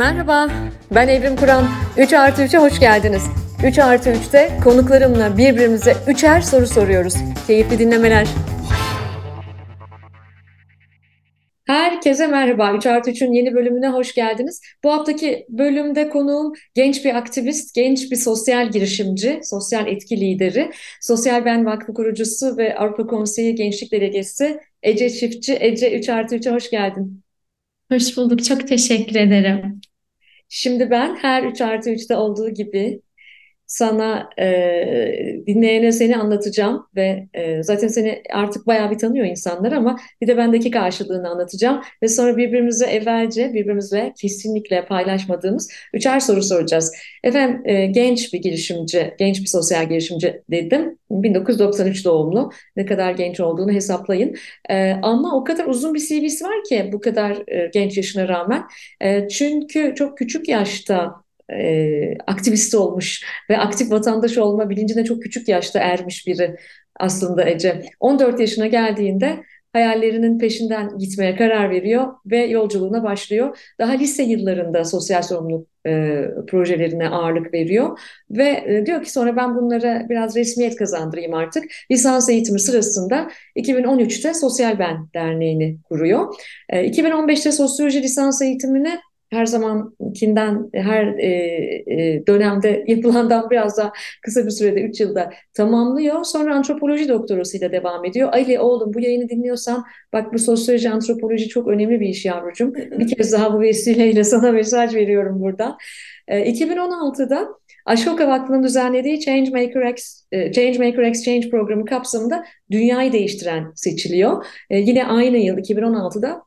Merhaba, ben Evrim Kur'an. 3 artı 3'e hoş geldiniz. 3 artı 3'te konuklarımla birbirimize üçer soru soruyoruz. Keyifli dinlemeler. Herkese merhaba. 3 artı 3'ün yeni bölümüne hoş geldiniz. Bu haftaki bölümde konuğum genç bir aktivist, genç bir sosyal girişimci, sosyal etki lideri, Sosyal Ben Vakfı kurucusu ve Avrupa Konseyi Gençlik Delegesi Ece Çiftçi. Ece 3 artı 3'e hoş geldin. Hoş bulduk. Çok teşekkür ederim. Şimdi ben her 3 artı 3'te olduğu gibi sana e, dinleyene seni anlatacağım ve e, zaten seni artık bayağı bir tanıyor insanlar ama bir de bendeki karşılığını anlatacağım ve sonra birbirimize evvelce birbirimizle kesinlikle paylaşmadığımız üçer soru soracağız. Efendim e, genç bir girişimci, genç bir sosyal girişimci dedim. 1993 doğumlu. Ne kadar genç olduğunu hesaplayın. E, ama o kadar uzun bir CV'si var ki bu kadar e, genç yaşına rağmen. E, çünkü çok küçük yaşta e, aktivist olmuş ve aktif vatandaş olma bilincine çok küçük yaşta ermiş biri aslında Ece. 14 yaşına geldiğinde hayallerinin peşinden gitmeye karar veriyor ve yolculuğuna başlıyor. Daha lise yıllarında sosyal sorumluluk e, projelerine ağırlık veriyor ve e, diyor ki sonra ben bunlara biraz resmiyet kazandırayım artık. Lisans eğitimi sırasında 2013'te Sosyal Ben Derneği'ni kuruyor. E, 2015'te sosyoloji lisans eğitimini her zamankinden her e, e, dönemde yapılandan biraz daha kısa bir sürede 3 yılda tamamlıyor. Sonra antropoloji doktorasıyla devam ediyor. Ali oğlum bu yayını dinliyorsan bak bu sosyoloji antropoloji çok önemli bir iş yavrucuğum. Bir kez daha bu vesileyle sana mesaj veriyorum burada. E, 2016'da Ashoka Vakfı'nın düzenlediği Changemaker, X, e, Changemaker Exchange programı kapsamında dünyayı değiştiren seçiliyor. E, yine aynı yıl 2016'da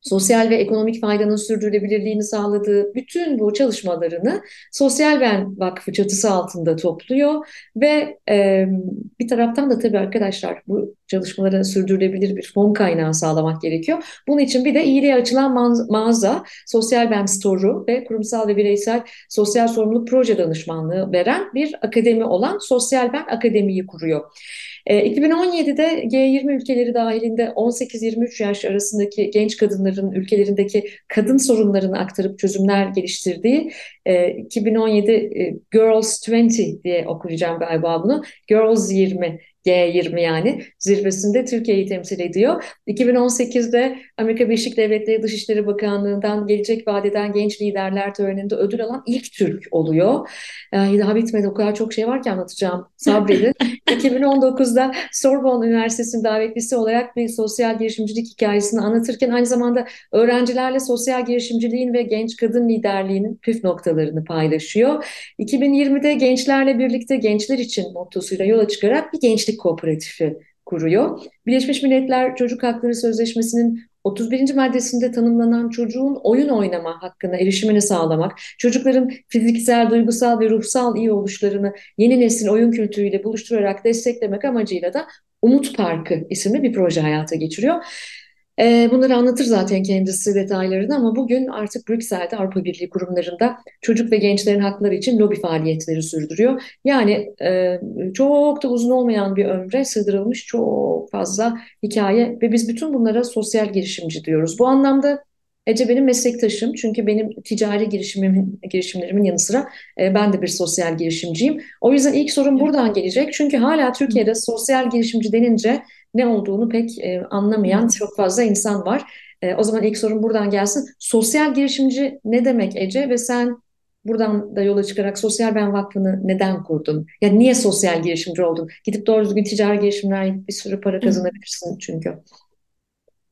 sosyal ve ekonomik faydanın sürdürülebilirliğini sağladığı bütün bu çalışmalarını Sosyal Ben Vakfı çatısı altında topluyor ve e, bir taraftan da tabii arkadaşlar bu çalışmalara sürdürülebilir bir fon kaynağı sağlamak gerekiyor. Bunun için bir de iyiliğe açılan mağaza, Sosyal Ben Store'u ve kurumsal ve bireysel sosyal sorumluluk proje danışmanlığı veren bir akademi olan Sosyal Ben Akademi'yi kuruyor. 2017'de e, G20 ülkeleri dahilinde 18-23 yaş arasındaki genç kadınların ülkelerindeki kadın sorunlarını aktarıp çözümler geliştirdiği 2017 e, Girls 20 diye okuyacağım galiba bunu. Girls 20 G20 yani zirvesinde Türkiye'yi temsil ediyor. 2018'de Amerika Birleşik Devletleri Dışişleri Bakanlığı'ndan gelecek vadeden genç liderler töreninde ödül alan ilk Türk oluyor. Yani daha bitmedi o kadar çok şey var ki anlatacağım sabredin. 2019'da Sorbonne Üniversitesi'nin davetlisi olarak bir sosyal girişimcilik hikayesini anlatırken aynı zamanda öğrencilerle sosyal girişimciliğin ve genç kadın liderliğinin püf noktalarını paylaşıyor. 2020'de gençlerle birlikte gençler için mottosuyla yola çıkarak bir gençlik Kooperatifi kuruyor. Birleşmiş Milletler Çocuk Hakları Sözleşmesi'nin 31. maddesinde tanımlanan çocuğun oyun oynama hakkına erişimini sağlamak, çocukların fiziksel, duygusal ve ruhsal iyi oluşlarını yeni nesil oyun kültürüyle buluşturarak desteklemek amacıyla da Umut Parkı isimli bir proje hayata geçiriyor. Ee, bunları anlatır zaten kendisi detaylarını ama bugün artık Brüksel'de Avrupa Birliği kurumlarında çocuk ve gençlerin hakları için lobi faaliyetleri sürdürüyor. Yani e, çok da uzun olmayan bir ömre sığdırılmış çok fazla hikaye ve biz bütün bunlara sosyal girişimci diyoruz. Bu anlamda Ece benim meslektaşım çünkü benim ticari girişimimin, girişimlerimin yanı sıra e, ben de bir sosyal girişimciyim. O yüzden ilk sorum buradan gelecek. Çünkü hala Türkiye'de sosyal girişimci denince ne olduğunu pek e, anlamayan çok fazla insan var. E, o zaman ilk sorum buradan gelsin. Sosyal girişimci ne demek Ece ve sen buradan da yola çıkarak Sosyal Ben Vakfı'nı neden kurdun? Yani niye sosyal girişimci oldun? Gidip doğru düzgün ticari girişimler bir sürü para kazanabilirsin çünkü.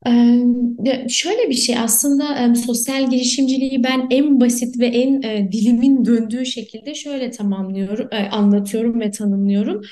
Ee, şöyle bir şey aslında sosyal girişimciliği ben en basit ve en e, dilimin döndüğü şekilde şöyle tamamlıyorum, e, anlatıyorum ve tanımlıyorum.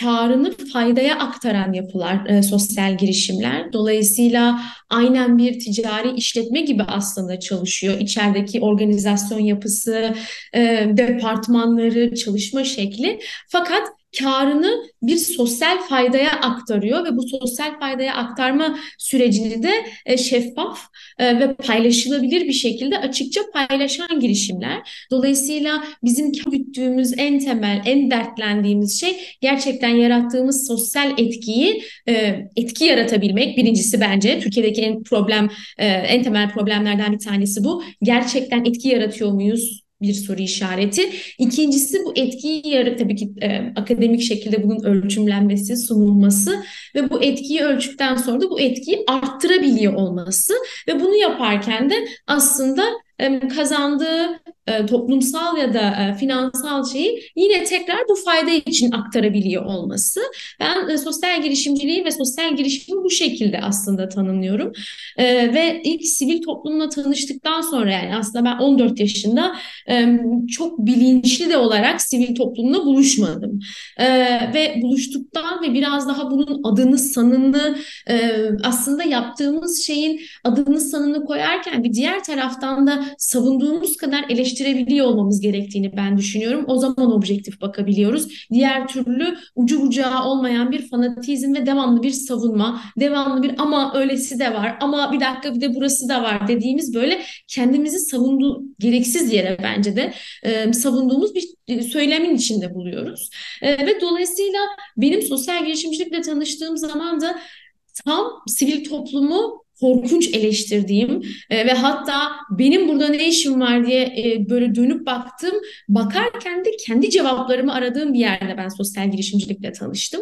Karını faydaya aktaran yapılar, e, sosyal girişimler. Dolayısıyla aynen bir ticari işletme gibi aslında çalışıyor. İçerideki organizasyon yapısı, e, departmanları, çalışma şekli. Fakat karını bir sosyal faydaya aktarıyor ve bu sosyal faydaya aktarma sürecini de e, şeffaf e, ve paylaşılabilir bir şekilde açıkça paylaşan girişimler. Dolayısıyla bizim güttüğümüz en temel, en dertlendiğimiz şey gerçekten yarattığımız sosyal etkiyi e, etki yaratabilmek. Birincisi bence Türkiye'deki en problem, en temel problemlerden bir tanesi bu. Gerçekten etki yaratıyor muyuz? Bir soru işareti. İkincisi bu etkiyi yarı tabii ki e, akademik şekilde bunun ölçümlenmesi, sunulması ve bu etkiyi ölçükten sonra da bu etkiyi arttırabiliyor olması ve bunu yaparken de aslında kazandığı e, toplumsal ya da e, finansal şeyi yine tekrar bu fayda için aktarabiliyor olması. Ben e, sosyal girişimciliği ve sosyal girişimi bu şekilde aslında tanımlıyorum. Ve ilk sivil toplumla tanıştıktan sonra yani aslında ben 14 yaşında çok bilinçli de olarak sivil toplumla buluşmadım. Ve buluştuktan ve biraz daha bunun adını sanını aslında yaptığımız şeyin adını sanını koyarken bir diğer taraftan da savunduğumuz kadar eleştirebiliyor olmamız gerektiğini ben düşünüyorum. O zaman objektif bakabiliyoruz. Diğer türlü ucu bucağı olmayan bir fanatizm ve devamlı bir savunma, devamlı bir ama öylesi de var, ama bir dakika bir de burası da var dediğimiz böyle kendimizi savunduğu gereksiz yere bence de e, savunduğumuz bir söylemin içinde buluyoruz. E, ve dolayısıyla benim sosyal girişimcilikle tanıştığım zaman da tam sivil toplumu korkunç eleştirdiğim e, ve hatta benim burada ne işim var diye e, böyle dönüp baktım. Bakarken de kendi cevaplarımı aradığım bir yerde ben sosyal girişimcilikle tanıştım.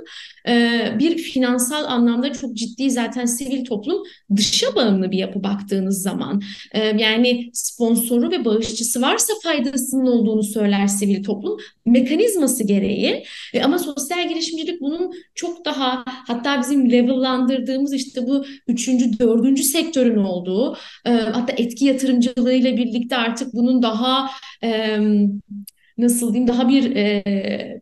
E, bir finansal anlamda çok ciddi zaten sivil toplum dışa bağımlı bir yapı baktığınız zaman. E, yani sponsoru ve bağışçısı varsa faydasının olduğunu söyler sivil toplum mekanizması gereği. E, ama sosyal girişimcilik bunun çok daha hatta bizim levellandırdığımız işte bu üçüncü, dördüncü dördüncü sektörün olduğu e, hatta etki yatırımcılığı ile birlikte artık bunun daha e, nasıl diyeyim daha bir e,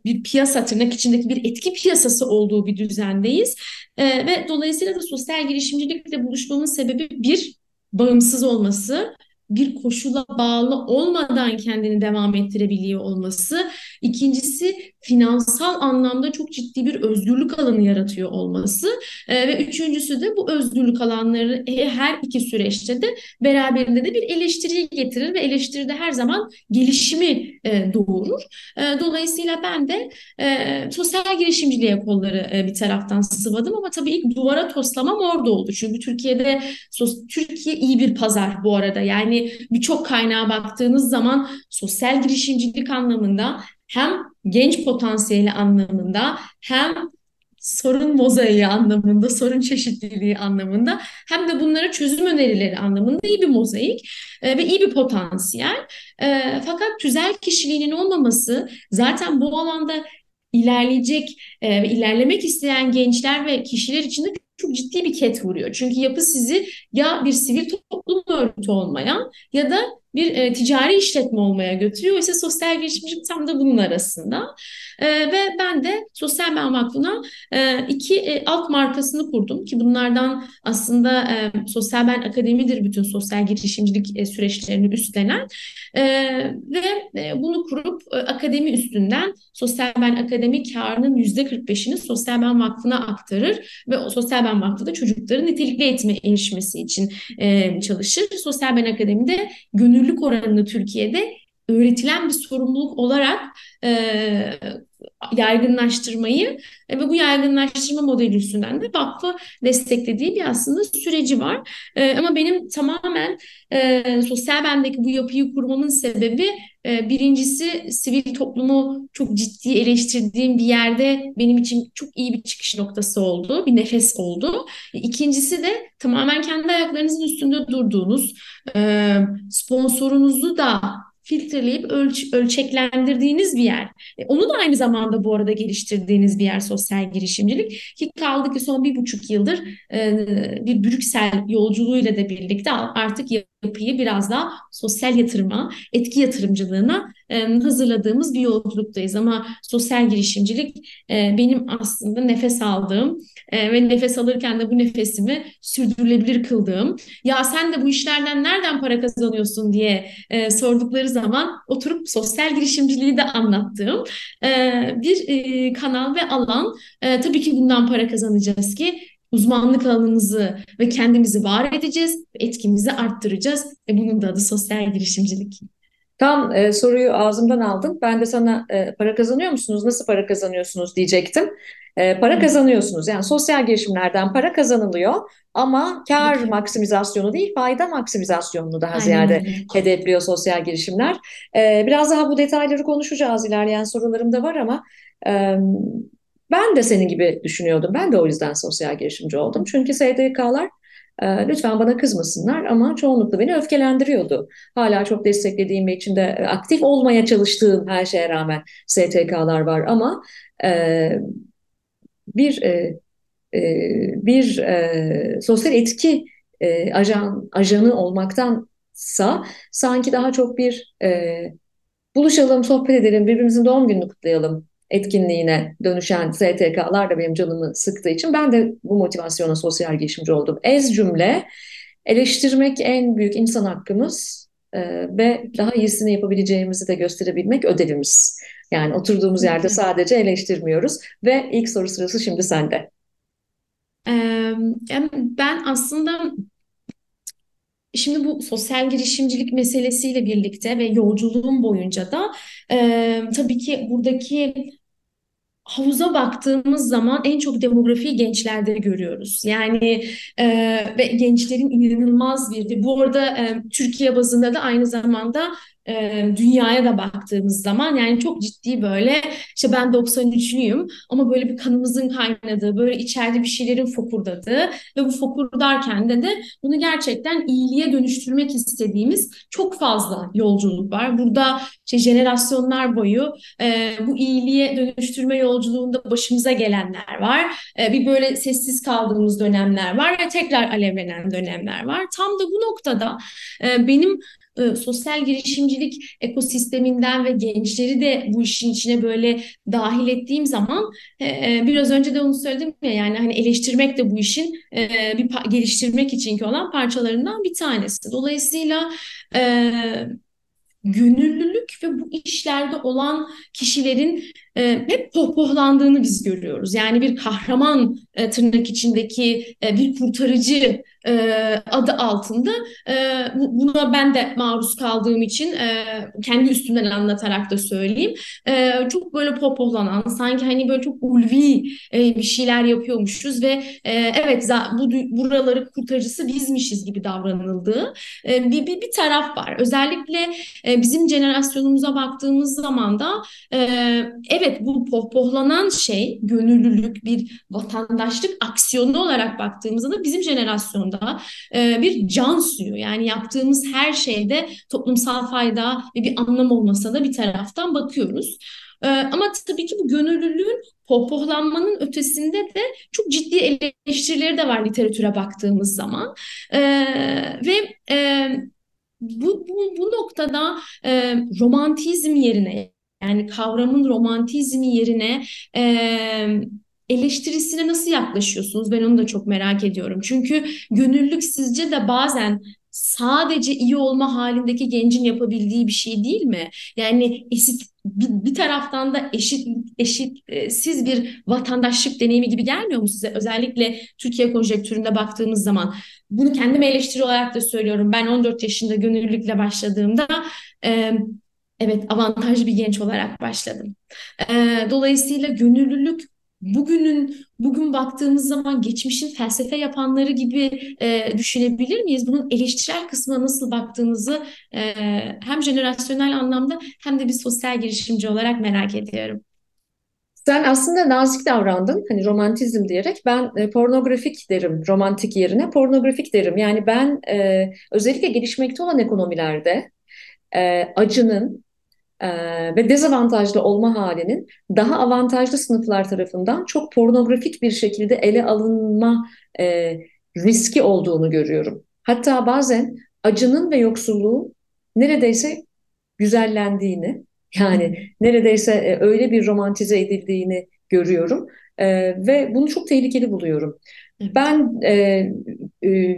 bir piyasa tırnak içindeki bir etki piyasası olduğu bir düzendeyiz. E, ve dolayısıyla da sosyal girişimcilikle buluşmamın sebebi bir bağımsız olması, bir koşula bağlı olmadan kendini devam ettirebiliyor olması. İkincisi finansal anlamda çok ciddi bir özgürlük alanı yaratıyor olması. E, ve üçüncüsü de bu özgürlük alanları her iki süreçte de beraberinde de bir eleştiriyi getirir ve eleştiride her zaman gelişimi e, doğurur. E, dolayısıyla ben de e, sosyal girişimciliğe kolları e, bir taraftan sıvadım ama tabii ilk duvara toslamam orada oldu. Çünkü Türkiye'de Türkiye iyi bir pazar bu arada. Yani birçok kaynağa baktığınız zaman sosyal girişimcilik anlamında hem genç potansiyeli anlamında hem sorun mozaiği anlamında, sorun çeşitliliği anlamında hem de bunlara çözüm önerileri anlamında iyi bir mozaik e, ve iyi bir potansiyel. E, fakat tüzel kişiliğinin olmaması zaten bu alanda ilerleyecek e, ve ilerlemek isteyen gençler ve kişiler için de çok ciddi bir ket vuruyor. Çünkü yapı sizi ya bir sivil toplum örgütü olmayan ya da bir e, ticari işletme olmaya götürüyor. İşte sosyal girişimcilik tam da bunun arasında. E, ve ben de Sosyal Ben Vakfı'na e, iki e, alt markasını kurdum ki bunlardan aslında e, Sosyal Ben Akademi'dir bütün sosyal girişimcilik e, süreçlerini üstlenen e, ve e, bunu kurup e, akademi üstünden Sosyal Ben Akademi karının yüzde 45'ini Sosyal Ben Vakfı'na aktarır ve Sosyal Ben Vakfı da çocukların nitelikli eğitime erişmesi için e, çalışır. Sosyal Ben Akademi'de gönül özgürlük oranını Türkiye'de öğretilen bir sorumluluk olarak e, yaygınlaştırmayı e, ve bu yaygınlaştırma modeli üstünden de vakfı desteklediği bir aslında süreci var. E, ama benim tamamen e, sosyal bendeki bu yapıyı kurmamın sebebi e, birincisi sivil toplumu çok ciddi eleştirdiğim bir yerde benim için çok iyi bir çıkış noktası oldu, bir nefes oldu. İkincisi de tamamen kendi ayaklarınızın üstünde durduğunuz, e, sponsorunuzu da filtreleyip ölç ölçeklendirdiğiniz bir yer. E, onu da aynı zamanda bu arada geliştirdiğiniz bir yer sosyal girişimcilik. Ki kaldı ki son bir buçuk yıldır e, bir Brüksel yolculuğuyla da birlikte artık yapıyı biraz daha sosyal yatırıma, etki yatırımcılığına hazırladığımız bir yolculuktayız. Ama sosyal girişimcilik e, benim aslında nefes aldığım e, ve nefes alırken de bu nefesimi sürdürülebilir kıldığım. Ya sen de bu işlerden nereden para kazanıyorsun diye e, sordukları zaman oturup sosyal girişimciliği de anlattığım e, bir e, kanal ve alan. E, tabii ki bundan para kazanacağız ki uzmanlık alanımızı ve kendimizi var edeceğiz, etkimizi arttıracağız. Ve bunun da adı sosyal girişimcilik. Tam e, soruyu ağzımdan aldın. Ben de sana e, para kazanıyor musunuz, nasıl para kazanıyorsunuz diyecektim. E, para kazanıyorsunuz. Yani sosyal girişimlerden para kazanılıyor ama kar maksimizasyonu değil, fayda maksimizasyonunu daha Aynen ziyade hedefliyor sosyal girişimler. E, biraz daha bu detayları konuşacağız. İlerleyen sorularım da var ama e, ben de senin gibi düşünüyordum. Ben de o yüzden sosyal girişimci oldum. Çünkü SDK'lar e, lütfen bana kızmasınlar ama çoğunlukla beni öfkelendiriyordu. Hala çok desteklediğim ve içinde e, aktif olmaya çalıştığım her şeye rağmen STK'lar var ama e, bir e, bir sosyal etki e, ajan ajanı olmaktansa sanki daha çok bir buluşalım, sohbet edelim, birbirimizin doğum gününü kutlayalım etkinliğine dönüşen STK'lar da benim canımı sıktığı için ben de bu motivasyona sosyal girişimci oldum. Ez cümle eleştirmek en büyük insan hakkımız e, ve daha iyisini yapabileceğimizi de gösterebilmek ödevimiz. Yani oturduğumuz yerde sadece eleştirmiyoruz ve ilk soru sırası şimdi sende. Ben aslında Şimdi bu sosyal girişimcilik meselesiyle birlikte ve yolculuğum boyunca da e, tabii ki buradaki havuza baktığımız zaman en çok demografiyi gençlerde görüyoruz. Yani e, ve gençlerin inanılmaz bir, bu arada e, Türkiye bazında da aynı zamanda e, dünyaya da baktığımız zaman yani çok ciddi böyle işte ben 93'lüyüm ama böyle bir kanımızın kaynadığı, böyle içeride bir şeylerin fokurdadığı ve bu fokurdarken de de bunu gerçekten iyiliğe dönüştürmek istediğimiz çok fazla yolculuk var. Burada işte jenerasyonlar boyu e, bu iyiliğe dönüştürme yolculuğunda başımıza gelenler var. E, bir böyle sessiz kaldığımız dönemler var ve tekrar alevlenen dönemler var. Tam da bu noktada e, benim e, sosyal girişimcilik ekosisteminden ve gençleri de bu işin içine böyle dahil ettiğim zaman e, e biraz önce de onu söyledim ya yani hani eleştirmek de bu işin e, bir geliştirmek içinki olan parçalarından bir tanesi. Dolayısıyla e, gönüllülük ve bu işlerde olan kişilerin e, hep pohpohlandığını biz görüyoruz. Yani bir kahraman e, tırnak içindeki e, bir kurtarıcı e, adı altında e, buna ben de maruz kaldığım için e, kendi üstümden anlatarak da söyleyeyim. E, çok böyle popohlanan sanki hani böyle çok ulvi e, bir şeyler yapıyormuşuz ve e, evet bu buraları kurtarıcısı bizmişiz gibi davranıldığı e, bir, bir, bir taraf var. Özellikle e, bizim jenerasyonumuza baktığımız zaman da e, evet bu pohpohlanan şey gönüllülük bir vatandaşlık aksiyonu olarak baktığımızda da bizim jenerasyonda da e, bir can suyu. Yani yaptığımız her şeyde toplumsal fayda ve bir anlam olmasa da bir taraftan bakıyoruz. E, ama tabii ki bu gönüllülüğün pohpohlanmanın ötesinde de çok ciddi eleştirileri de var literatüre baktığımız zaman. E, ve e, bu, bu, bu noktada e, romantizm yerine yani kavramın romantizmi yerine e, eleştirisine nasıl yaklaşıyorsunuz? Ben onu da çok merak ediyorum. Çünkü gönüllülük sizce de bazen sadece iyi olma halindeki gencin yapabildiği bir şey değil mi? Yani eşit bir, bir taraftan da eşit eşitsiz bir vatandaşlık deneyimi gibi gelmiyor mu size? Özellikle Türkiye konjektüründe baktığımız zaman bunu kendime eleştiri olarak da söylüyorum. Ben 14 yaşında gönüllülükle başladığımda e, evet avantajlı bir genç olarak başladım. E, dolayısıyla gönüllülük bugünün bugün baktığımız zaman geçmişin felsefe yapanları gibi e, düşünebilir miyiz? Bunun eleştirel kısmına nasıl baktığınızı e, hem jenerasyonel anlamda hem de bir sosyal girişimci olarak merak ediyorum. Sen aslında nazik davrandın hani romantizm diyerek ben e, pornografik derim romantik yerine pornografik derim. Yani ben e, özellikle gelişmekte olan ekonomilerde e, acının e, ve dezavantajlı olma halinin daha avantajlı sınıflar tarafından çok pornografik bir şekilde ele alınma e, riski olduğunu görüyorum. Hatta bazen acının ve yoksulluğun neredeyse güzellendiğini Yani neredeyse e, öyle bir romantize edildiğini görüyorum e, ve bunu çok tehlikeli buluyorum. Ben e, e,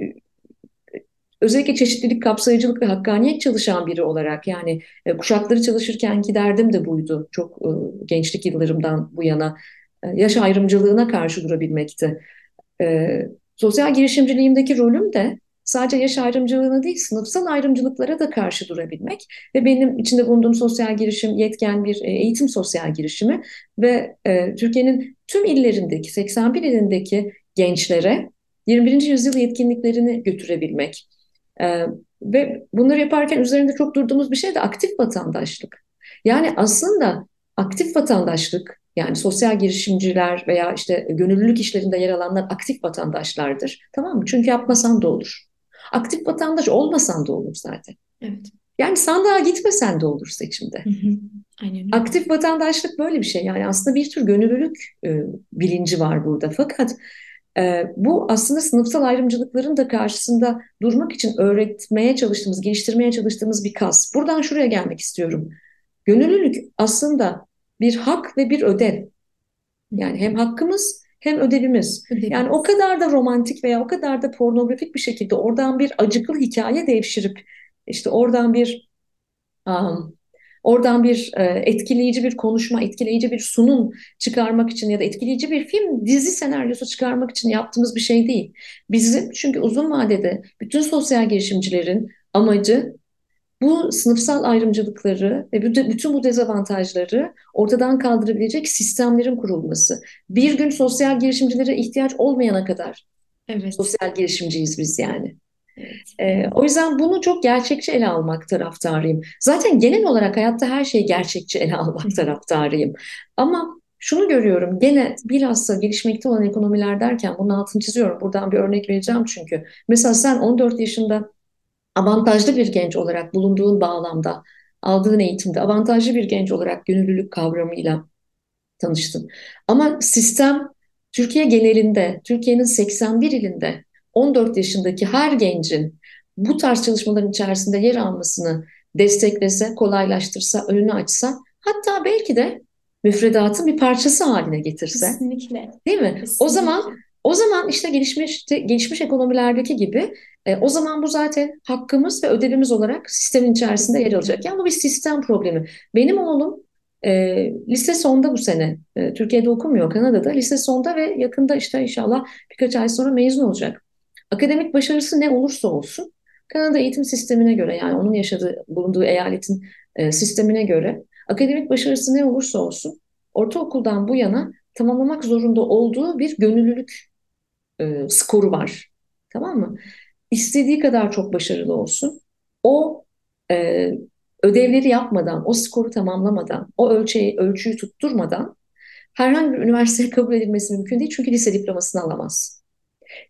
özellikle çeşitlilik, kapsayıcılık ve hakkaniyet çalışan biri olarak yani e, kuşakları çalışırkenki derdim de buydu. Çok e, gençlik yıllarımdan bu yana e, yaş ayrımcılığına karşı durabilmekti. E, sosyal girişimciliğimdeki rolüm de sadece yaş ayrımcılığına değil, sınıfsal ayrımcılıklara da karşı durabilmek ve benim içinde bulunduğum sosyal girişim yetken bir e, eğitim sosyal girişimi ve e, Türkiye'nin tüm illerindeki, 81 ilindeki gençlere 21. yüzyıl yetkinliklerini götürebilmek. E, ve bunları yaparken üzerinde çok durduğumuz bir şey de aktif vatandaşlık. Yani aslında aktif vatandaşlık yani sosyal girişimciler veya işte gönüllülük işlerinde yer alanlar aktif vatandaşlardır. Tamam mı? Çünkü yapmasan da olur. Aktif vatandaş olmasan da olur zaten. Evet. Yani sandığa gitmesen de olur seçimde. Hı hı. Aynen Aktif vatandaşlık böyle bir şey. Yani aslında bir tür gönüllülük e, bilinci var burada. Fakat bu aslında sınıfsal ayrımcılıkların da karşısında durmak için öğretmeye çalıştığımız, geliştirmeye çalıştığımız bir kas. Buradan şuraya gelmek istiyorum. Gönüllülük aslında bir hak ve bir ödev. Yani hem hakkımız hem ödevimiz. Ödevimiz. Yani o kadar da romantik veya o kadar da pornografik bir şekilde oradan bir acıklı hikaye devşirip işte oradan bir um, oradan bir e, etkileyici bir konuşma, etkileyici bir sunum çıkarmak için ya da etkileyici bir film, dizi senaryosu çıkarmak için yaptığımız bir şey değil. Bizim çünkü uzun vadede bütün sosyal girişimcilerin amacı bu sınıfsal ayrımcılıkları ve bütün bu dezavantajları ortadan kaldırabilecek sistemlerin kurulması. Bir gün sosyal girişimcilere ihtiyaç olmayana kadar Evet. sosyal girişimciyiz biz yani. Evet. Ee, o yüzden bunu çok gerçekçi ele almak taraftarıyım. Zaten genel olarak hayatta her şeyi gerçekçi ele almak taraftarıyım. Ama şunu görüyorum gene bilhassa gelişmekte olan ekonomiler derken bunun altını çiziyorum. Buradan bir örnek vereceğim çünkü. Mesela sen 14 yaşında avantajlı bir genç olarak bulunduğun bağlamda, aldığın eğitimde avantajlı bir genç olarak gönüllülük kavramıyla tanıştın. Ama sistem Türkiye genelinde, Türkiye'nin 81 ilinde 14 yaşındaki her gencin bu tarz çalışmaların içerisinde yer almasını desteklese, kolaylaştırsa, önünü açsa, hatta belki de müfredatın bir parçası haline getirse. Kesinlikle. Değil mi? Kesinlikle. O zaman o zaman işte gelişmiş gelişmiş ekonomilerdeki gibi e, o zaman bu zaten hakkımız ve ödevimiz olarak sistemin içerisinde yer alacak. Yani bu bir sistem problemi. Benim oğlum e, lise sonda bu sene. E, Türkiye'de okumuyor, Kanada'da. Lise sonda ve yakında işte inşallah birkaç ay sonra mezun olacak. Akademik başarısı ne olursa olsun Kanada eğitim sistemine göre yani onun yaşadığı, bulunduğu eyaletin e, sistemine göre akademik başarısı ne olursa olsun ortaokuldan bu yana tamamlamak zorunda olduğu bir gönüllülük e, skoru var. Tamam mı? İstediği kadar çok başarılı olsun. O e, ödevleri yapmadan, o skoru tamamlamadan, o ölçeği, ölçüyü tutturmadan herhangi bir üniversiteye kabul edilmesi mümkün değil. Çünkü lise diplomasını alamaz.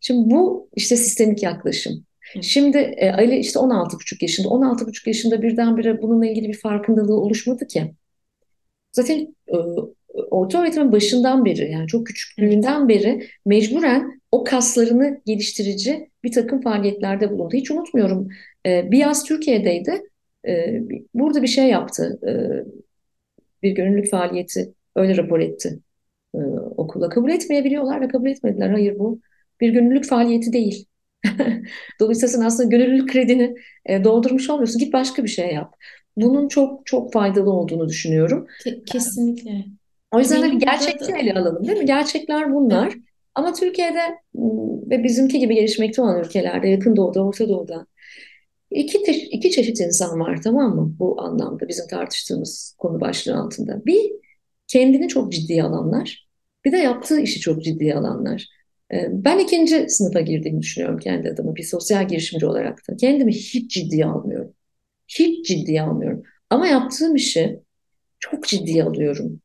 Şimdi bu işte sistemik yaklaşım. Şimdi e, Ali işte 16,5 yaşında. 16,5 yaşında birdenbire bununla ilgili bir farkındalığı oluşmadı ki. Zaten e, orta öğretimin başından beri yani çok küçüklüğünden beri mecburen o kaslarını geliştirici bir takım faaliyetlerde bulundu. Hiç unutmuyorum. E, bir yaz Türkiye'deydi. E, burada bir şey yaptı. E, bir gönüllülük faaliyeti öyle rapor etti. E, okula kabul etmeyebiliyorlar ve kabul etmediler. Hayır bu bir gönüllülük faaliyeti değil. Dolayısıyla sen aslında gönüllülük kredini e, doldurmuş olmuyorsun. Git başka bir şey yap. Bunun çok çok faydalı olduğunu düşünüyorum. Kesinlikle. O yüzden hani gerçekçi ele alalım değil mi? Gerçekler bunlar. Evet. Ama Türkiye'de ve bizimki gibi gelişmekte olan ülkelerde, yakın doğuda, Orta Doğu'da iki, iki çeşit insan var tamam mı? Bu anlamda bizim tartıştığımız konu başlığı altında. Bir, kendini çok ciddiye alanlar. Bir de yaptığı işi çok ciddiye alanlar. Ben ikinci sınıfa girdiğimi düşünüyorum kendi adıma bir sosyal girişimci olarak da. Kendimi hiç ciddiye almıyorum. Hiç ciddiye almıyorum. Ama yaptığım işi çok ciddiye alıyorum.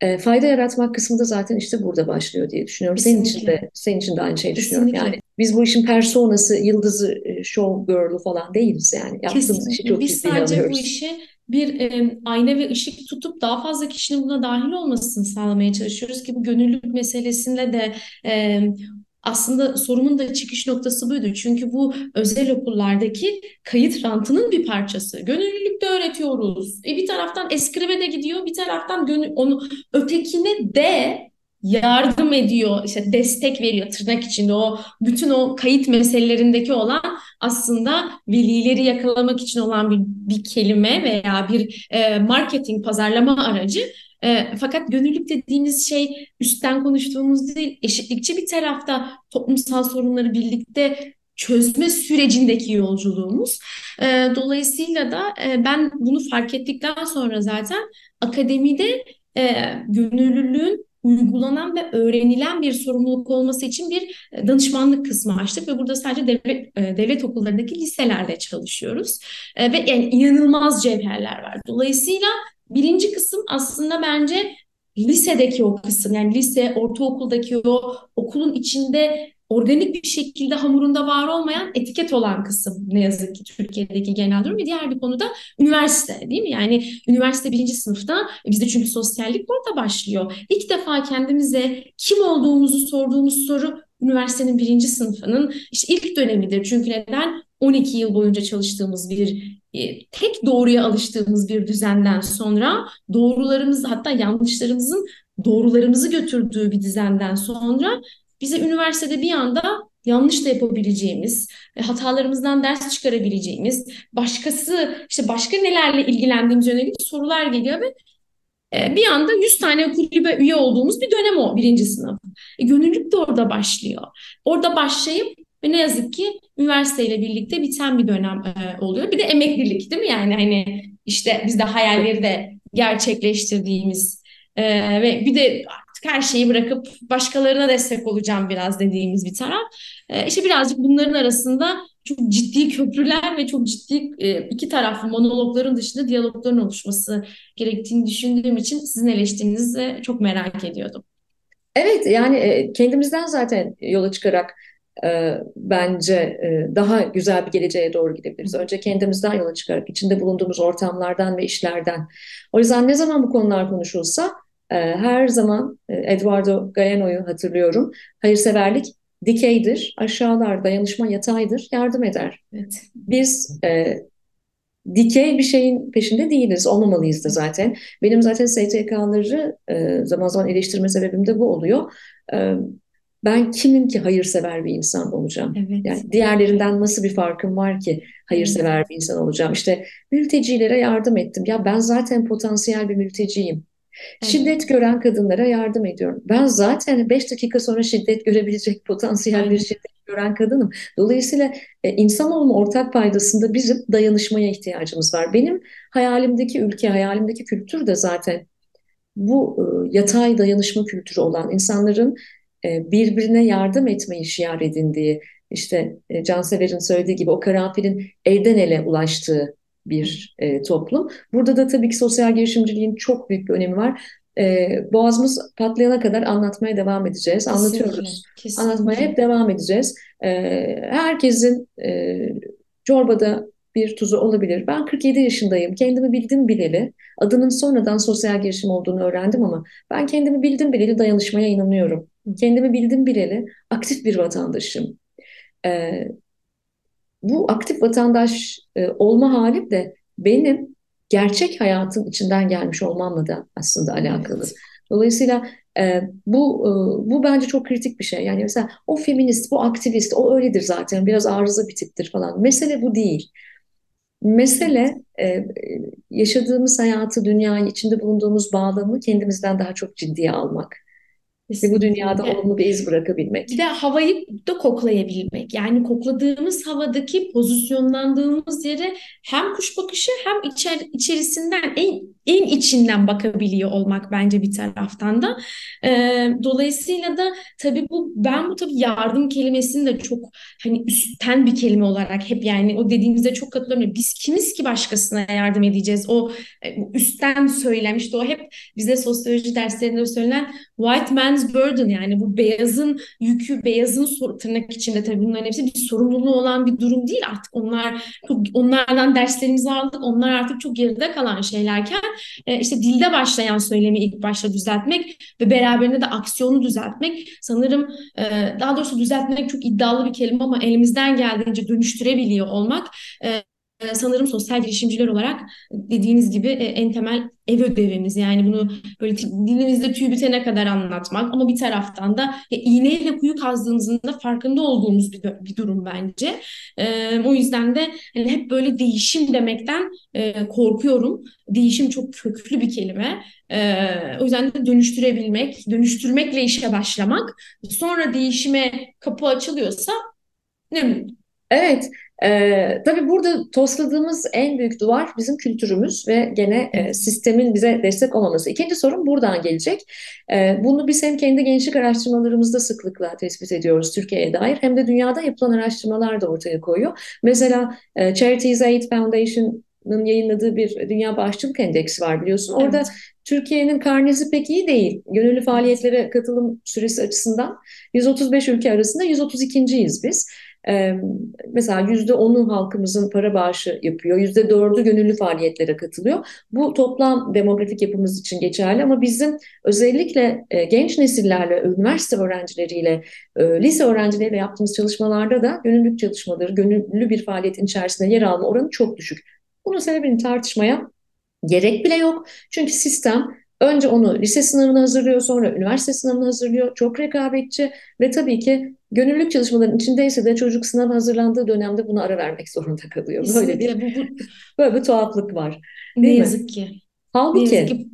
E, fayda yaratmak kısmı da zaten işte burada başlıyor diye düşünüyorum. Kesinlikle. Senin için de senin için de aynı şeyi düşünüyorum. Yani biz bu işin personası, yıldızı, show girl'ü falan değiliz yani. Yaptığımız Kesinlikle. işi çok biz ciddiye sadece alıyoruz. bu işi bir e, ayna ve ışık tutup daha fazla kişinin buna dahil olmasını sağlamaya çalışıyoruz ki bu gönüllülük meselesinde de e, aslında sorumun da çıkış noktası buydu. Çünkü bu özel okullardaki kayıt rantının bir parçası. Gönüllülükte öğretiyoruz. E bir taraftan eskrime de gidiyor, bir taraftan gönül, onu ötekine de yardım ediyor, işte destek veriyor tırnak içinde o bütün o kayıt meselelerindeki olan aslında velileri yakalamak için olan bir, bir kelime veya bir e, marketing pazarlama aracı. E, fakat gönüllülük dediğimiz şey üstten konuştuğumuz değil, eşitlikçi bir tarafta toplumsal sorunları birlikte çözme sürecindeki yolculuğumuz. E, dolayısıyla da e, ben bunu fark ettikten sonra zaten akademide e, gönüllülüğün uygulanan ve öğrenilen bir sorumluluk olması için bir e, danışmanlık kısmı açtık ve burada sadece devlet, e, devlet okullarındaki liselerle çalışıyoruz. E, ve yani inanılmaz cevherler var. Dolayısıyla birinci kısım aslında bence lisedeki o kısım yani lise, ortaokuldaki o okulun içinde organik bir şekilde hamurunda var olmayan etiket olan kısım ne yazık ki Türkiye'deki genel durum. Bir diğer bir konuda üniversite değil mi? Yani üniversite birinci sınıfta bizde çünkü sosyallik burada başlıyor. İlk defa kendimize kim olduğumuzu sorduğumuz soru üniversitenin birinci sınıfının işte ilk dönemidir. Çünkü neden? 12 yıl boyunca çalıştığımız bir e, tek doğruya alıştığımız bir düzenden sonra doğrularımız hatta yanlışlarımızın doğrularımızı götürdüğü bir düzenden sonra bize üniversitede bir anda yanlış da yapabileceğimiz, e, hatalarımızdan ders çıkarabileceğimiz, başkası işte başka nelerle ilgilendiğimiz yönelik sorular geliyor ve e, bir anda 100 tane kulübe üye olduğumuz bir dönem o birinci sınıf. E, gönüllülük de orada başlıyor. Orada başlayıp ve ne yazık ki üniversiteyle birlikte biten bir dönem e, oluyor. Bir de emeklilik değil mi? Yani hani işte biz de hayalleri de gerçekleştirdiğimiz e, ve bir de artık her şeyi bırakıp başkalarına destek olacağım biraz dediğimiz bir taraf. E, işte birazcık bunların arasında çok ciddi köprüler ve çok ciddi e, iki taraflı monologların dışında diyalogların oluşması gerektiğini düşündüğüm için sizin eleştirinizi çok merak ediyordum. Evet yani e, kendimizden zaten yola çıkarak e, bence e, daha güzel bir geleceğe doğru gidebiliriz. Önce kendimizden yola çıkarak içinde bulunduğumuz ortamlardan ve işlerden. O yüzden ne zaman bu konular konuşulsa her zaman e, Eduardo Galeano'yu hatırlıyorum. Hayırseverlik dikeydir, aşağılar, dayanışma yataydır, yardım eder. Evet. Biz e, dikey bir şeyin peşinde değiliz, olmamalıyız da zaten. Benim zaten STK'ları e, zaman zaman eleştirme sebebim de bu oluyor. E, ben kimim ki hayırsever bir insan olacağım? Evet. Yani diğerlerinden nasıl bir farkım var ki hayırsever bir insan olacağım? İşte mültecilere yardım ettim. Ya ben zaten potansiyel bir mülteciyim. Evet. Şiddet gören kadınlara yardım ediyorum. Ben zaten 5 dakika sonra şiddet görebilecek potansiyel evet. bir şiddet gören kadınım. Dolayısıyla e, insanoğlunun ortak paydasında bizim dayanışmaya ihtiyacımız var. Benim hayalimdeki ülke, hayalimdeki kültür de zaten bu e, yatay dayanışma kültürü olan insanların e, birbirine yardım etmeyi şiar edindiği, işte e, Cansever'in söylediği gibi o karanfilin elden ele ulaştığı bir e, toplum. Burada da tabii ki sosyal girişimciliğin çok büyük bir önemi var. E, boğazımız patlayana kadar anlatmaya devam edeceğiz. Kesinlikle, Anlatıyoruz. Kesinlikle. Anlatmaya hep devam edeceğiz. E, herkesin e, çorbada bir tuzu olabilir. Ben 47 yaşındayım. Kendimi bildim bileli. Adının sonradan sosyal girişim olduğunu öğrendim ama ben kendimi bildim bileli dayanışmaya inanıyorum. Kendimi bildim bileli aktif bir vatandaşım. Ee, bu aktif vatandaş e, olma halim de benim gerçek hayatın içinden gelmiş olmamla da aslında alakalı. Evet. Dolayısıyla e, bu e, bu bence çok kritik bir şey. Yani mesela o feminist, bu aktivist, o öyledir zaten. Biraz arıza bir tiptir falan. Mesele bu değil. Mesele e, yaşadığımız hayatı, dünyayı, içinde bulunduğumuz bağlamı kendimizden daha çok ciddiye almak. Ve bu dünyada olumlu bir iz bırakabilmek. Bir de havayı da koklayabilmek. Yani kokladığımız havadaki pozisyonlandığımız yere hem kuş bakışı hem içer, içerisinden en en içinden bakabiliyor olmak bence bir taraftan da. E, dolayısıyla da tabii bu ben bu tabii yardım kelimesini de çok hani üstten bir kelime olarak hep yani o dediğinizde çok katılıyorum. Biz kimiz ki başkasına yardım edeceğiz? O üstten söylemişti o hep bize sosyoloji derslerinde söylenen white man man's burden yani bu beyazın yükü, beyazın tırnak içinde tabii bunların hepsi bir sorumluluğu olan bir durum değil artık. Onlar çok, onlardan derslerimizi aldık. Onlar artık çok geride kalan şeylerken e, işte dilde başlayan söylemi ilk başta düzeltmek ve beraberinde de aksiyonu düzeltmek sanırım e, daha doğrusu düzeltmek çok iddialı bir kelime ama elimizden geldiğince dönüştürebiliyor olmak e, sanırım sosyal girişimciler olarak dediğiniz gibi e, en temel ev ödevimiz. Yani bunu böyle dilimizde tüy bitene kadar anlatmak ama bir taraftan da ya, iğneyle kuyu kazdığımızın da farkında olduğumuz bir, bir durum bence. Ee, o yüzden de hani hep böyle değişim demekten e, korkuyorum. Değişim çok köklü bir kelime. Ee, o yüzden de dönüştürebilmek, dönüştürmekle işe başlamak, sonra değişime kapı açılıyorsa ne mutlu. Evet, ee, tabii burada tosladığımız en büyük duvar bizim kültürümüz ve gene e, sistemin bize destek olmaması. İkinci sorun buradan gelecek. Ee, bunu biz hem kendi gençlik araştırmalarımızda sıklıkla tespit ediyoruz Türkiye'ye dair hem de dünyada yapılan araştırmalar da ortaya koyuyor. Mesela e, Charities Aid Foundation'ın yayınladığı bir Dünya Bağışçılık Endeksi var biliyorsun. Orada evet. Türkiye'nin karnesi pek iyi değil. Gönüllü faaliyetlere katılım süresi açısından 135 ülke arasında 132.yiz biz. Mesela yüzde onu halkımızın para bağışı yapıyor, yüzde dördü gönüllü faaliyetlere katılıyor. Bu toplam demografik yapımız için geçerli ama bizim özellikle genç nesillerle, üniversite öğrencileriyle, lise öğrencileriyle yaptığımız çalışmalarda da gönüllülük çalışmaları, gönüllü bir faaliyetin içerisinde yer alma oranı çok düşük. Bunun sebebini tartışmaya gerek bile yok. Çünkü sistem Önce onu lise sınavına hazırlıyor, sonra üniversite sınavına hazırlıyor. Çok rekabetçi ve tabii ki gönüllülük çalışmalarının içindeyse de çocuk sınav hazırlandığı dönemde bunu ara vermek zorunda kalıyor. Böyle bir böyle bir tuhaflık var. Değil ne mi? yazık ki. Halbuki ne yazık ki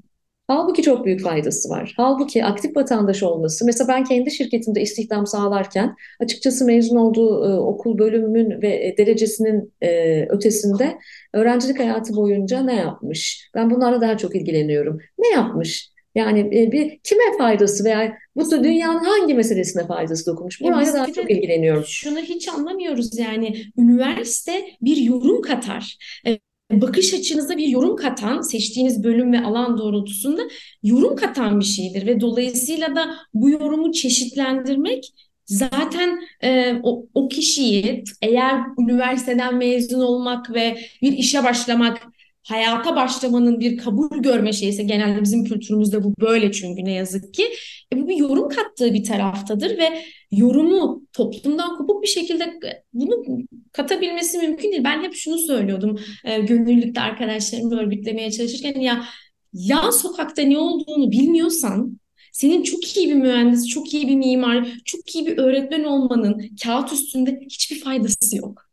Halbuki çok büyük faydası var. Halbuki aktif vatandaş olması, mesela ben kendi şirketimde istihdam sağlarken açıkçası mezun olduğu e, okul bölümümün ve e, derecesinin e, ötesinde öğrencilik hayatı boyunca ne yapmış? Ben bunlarla daha çok ilgileniyorum. Ne yapmış? Yani e, bir kime faydası veya bu da dünyanın hangi meselesine faydası dokunmuş? Burayla daha çok ilgileniyorum. Şunu hiç anlamıyoruz yani üniversite bir yorum katar. E, bakış açınıza bir yorum katan, seçtiğiniz bölüm ve alan doğrultusunda yorum katan bir şeydir ve dolayısıyla da bu yorumu çeşitlendirmek zaten e, o, o kişiyi eğer üniversiteden mezun olmak ve bir işe başlamak hayata başlamanın bir kabul görme şeyse genelde bizim kültürümüzde bu böyle çünkü ne yazık ki e, bu bir yorum kattığı bir taraftadır ve yorumu toplumdan kopuk bir şekilde e, bunu katabilmesi mümkün değil. Ben hep şunu söylüyordum e, gönüllülükte arkadaşlarımı örgütlemeye çalışırken ya yan sokakta ne olduğunu bilmiyorsan senin çok iyi bir mühendis, çok iyi bir mimar, çok iyi bir öğretmen olmanın kağıt üstünde hiçbir faydası yok.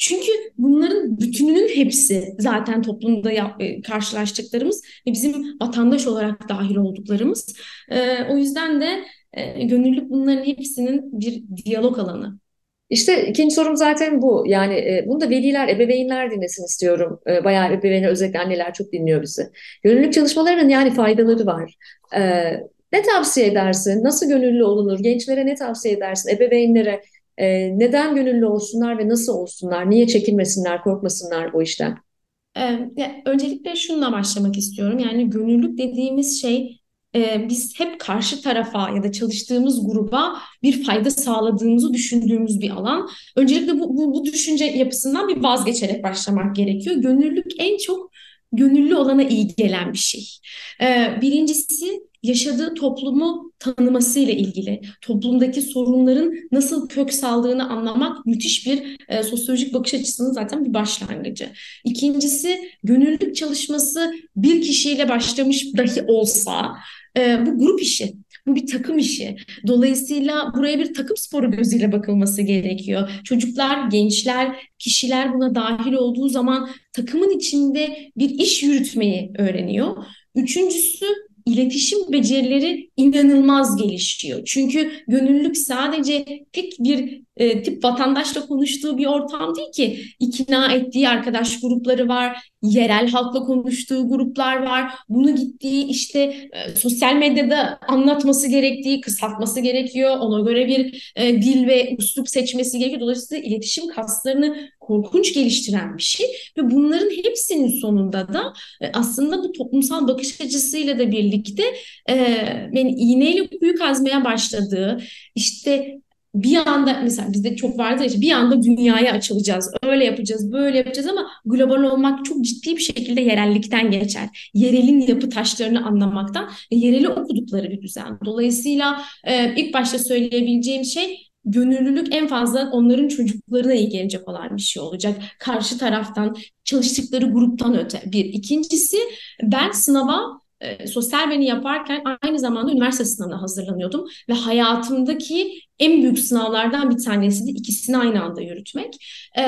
Çünkü bunların bütününün hepsi zaten toplumda e, karşılaştıklarımız ve bizim vatandaş olarak dahil olduklarımız. E, o yüzden de e, gönüllülük bunların hepsinin bir diyalog alanı. İşte ikinci sorum zaten bu. Yani e, bunu da veliler, ebeveynler dinlesin istiyorum. E, bayağı ebeveynler, özellikle anneler çok dinliyor bizi. Gönüllülük çalışmalarının yani faydaları var. E, ne tavsiye edersin? Nasıl gönüllü olunur? Gençlere ne tavsiye edersin? Ebeveynlere e, neden gönüllü olsunlar ve nasıl olsunlar? Niye çekinmesinler, korkmasınlar bu işten? Ee, öncelikle şununla başlamak istiyorum. Yani gönüllülük dediğimiz şey e, biz hep karşı tarafa ya da çalıştığımız gruba bir fayda sağladığımızı düşündüğümüz bir alan. Öncelikle bu, bu, bu düşünce yapısından bir vazgeçerek başlamak gerekiyor. Gönüllülük en çok gönüllü olana iyi gelen bir şey. Ee, birincisi yaşadığı toplumu tanımasıyla ilgili, toplumdaki sorunların nasıl kök saldığını anlamak müthiş bir e, sosyolojik bakış açısının zaten bir başlangıcı. İkincisi gönüllülük çalışması bir kişiyle başlamış dahi olsa e, bu grup işi. Bu bir takım işi. Dolayısıyla buraya bir takım sporu gözüyle bakılması gerekiyor. Çocuklar, gençler, kişiler buna dahil olduğu zaman takımın içinde bir iş yürütmeyi öğreniyor. Üçüncüsü iletişim becerileri inanılmaz gelişiyor. Çünkü gönüllülük sadece tek bir e, tip vatandaşla konuştuğu bir ortam değil ki. İkna ettiği arkadaş grupları var, yerel halkla konuştuğu gruplar var. Bunu gittiği işte e, sosyal medyada anlatması gerektiği, kısaltması gerekiyor. Ona göre bir e, dil ve üslup seçmesi gerekiyor. Dolayısıyla iletişim kaslarını korkunç geliştiren bir şey ve bunların hepsinin sonunda da e, aslında bu toplumsal bakış açısıyla da birlikte e, yani iğneyle kuyu kazmaya başladığı işte bir anda mesela bizde çok vardır işte bir anda dünyaya açılacağız. Öyle yapacağız, böyle yapacağız ama global olmak çok ciddi bir şekilde yerellikten geçer. Yerelin yapı taşlarını anlamaktan yereli okudukları bir düzen. Dolayısıyla e, ilk başta söyleyebileceğim şey gönüllülük en fazla onların çocuklarına iyi gelecek olan bir şey olacak. Karşı taraftan çalıştıkları gruptan öte bir. İkincisi ben sınava e, sosyal beni yaparken aynı zamanda üniversite sınavına hazırlanıyordum. Ve hayatımdaki en büyük sınavlardan bir tanesiydi ikisini aynı anda yürütmek. E,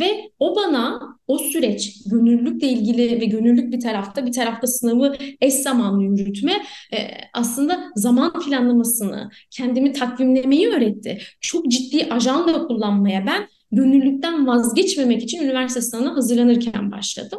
ve o bana o süreç gönüllülükle ilgili ve gönüllülük bir tarafta bir tarafta sınavı eş zamanlı yürütme e, aslında zaman planlamasını kendimi takvimlemeyi öğretti. Çok ciddi ajanda kullanmaya ben gönüllülükten vazgeçmemek için üniversite sınavına hazırlanırken başladım.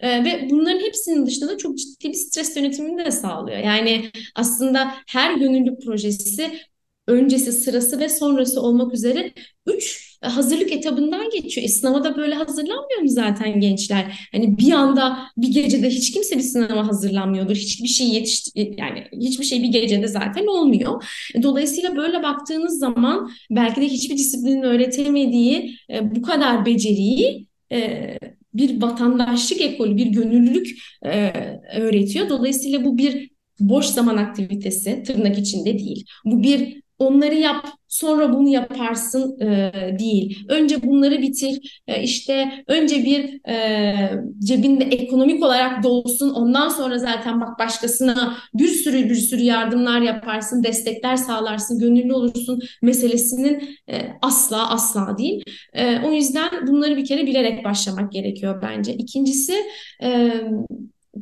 E, ve bunların hepsinin dışında da çok ciddi bir stres yönetimini de sağlıyor. Yani aslında her gönüllülük projesi öncesi, sırası ve sonrası olmak üzere üç hazırlık etabından geçiyor. E, sınava da böyle hazırlanmıyor mu zaten gençler? Hani bir anda bir gecede hiç kimse bir sınava hazırlanmıyordur. Hiçbir şey yetiş yani hiçbir şey bir gecede zaten olmuyor. E, dolayısıyla böyle baktığınız zaman belki de hiçbir disiplinin öğretemediği e, bu kadar beceriyi e, bir vatandaşlık ekolü, bir gönüllülük e, öğretiyor. Dolayısıyla bu bir boş zaman aktivitesi tırnak içinde değil. Bu bir onları yap sonra bunu yaparsın e, değil. Önce bunları bitir e, işte önce bir e, cebinde ekonomik olarak dolsun ondan sonra zaten bak başkasına bir sürü bir sürü yardımlar yaparsın destekler sağlarsın gönüllü olursun meselesinin e, asla asla değil. E, o yüzden bunları bir kere bilerek başlamak gerekiyor bence. İkincisi e,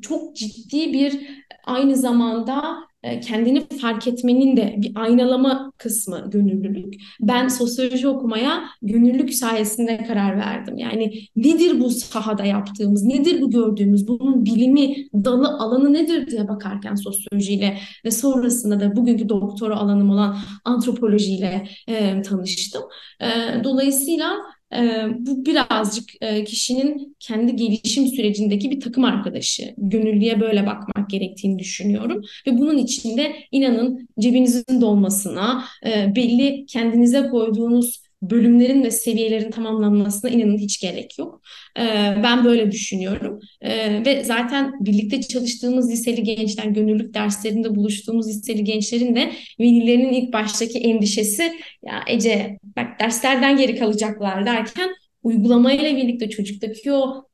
çok ciddi bir aynı zamanda kendini fark etmenin de bir aynalama kısmı gönüllülük. Ben sosyoloji okumaya gönüllülük sayesinde karar verdim. Yani nedir bu sahada yaptığımız, nedir bu gördüğümüz, bunun bilimi, dalı, alanı nedir diye bakarken sosyolojiyle ve sonrasında da bugünkü doktora alanım olan antropolojiyle e, tanıştım. E, dolayısıyla e, bu birazcık e, kişinin kendi gelişim sürecindeki bir takım arkadaşı. Gönüllüye böyle bakmak gerektiğini düşünüyorum. Ve bunun içinde inanın cebinizin dolmasına, e, belli kendinize koyduğunuz bölümlerin ve seviyelerin tamamlanmasına inanın hiç gerek yok. Ee, ben böyle düşünüyorum. Ee, ve zaten birlikte çalıştığımız liseli gençler, gönüllülük derslerinde buluştuğumuz liseli gençlerin de velilerinin ilk baştaki endişesi ya Ece bak derslerden geri kalacaklar derken uygulamayla birlikte çocuktaki o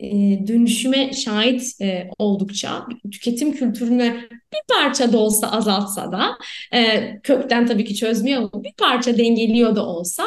e, dönüşüme şahit e, oldukça tüketim kültürünü bir parça da olsa azaltsa da e, kökten tabii ki çözmüyor ama bir parça dengeliyor da olsa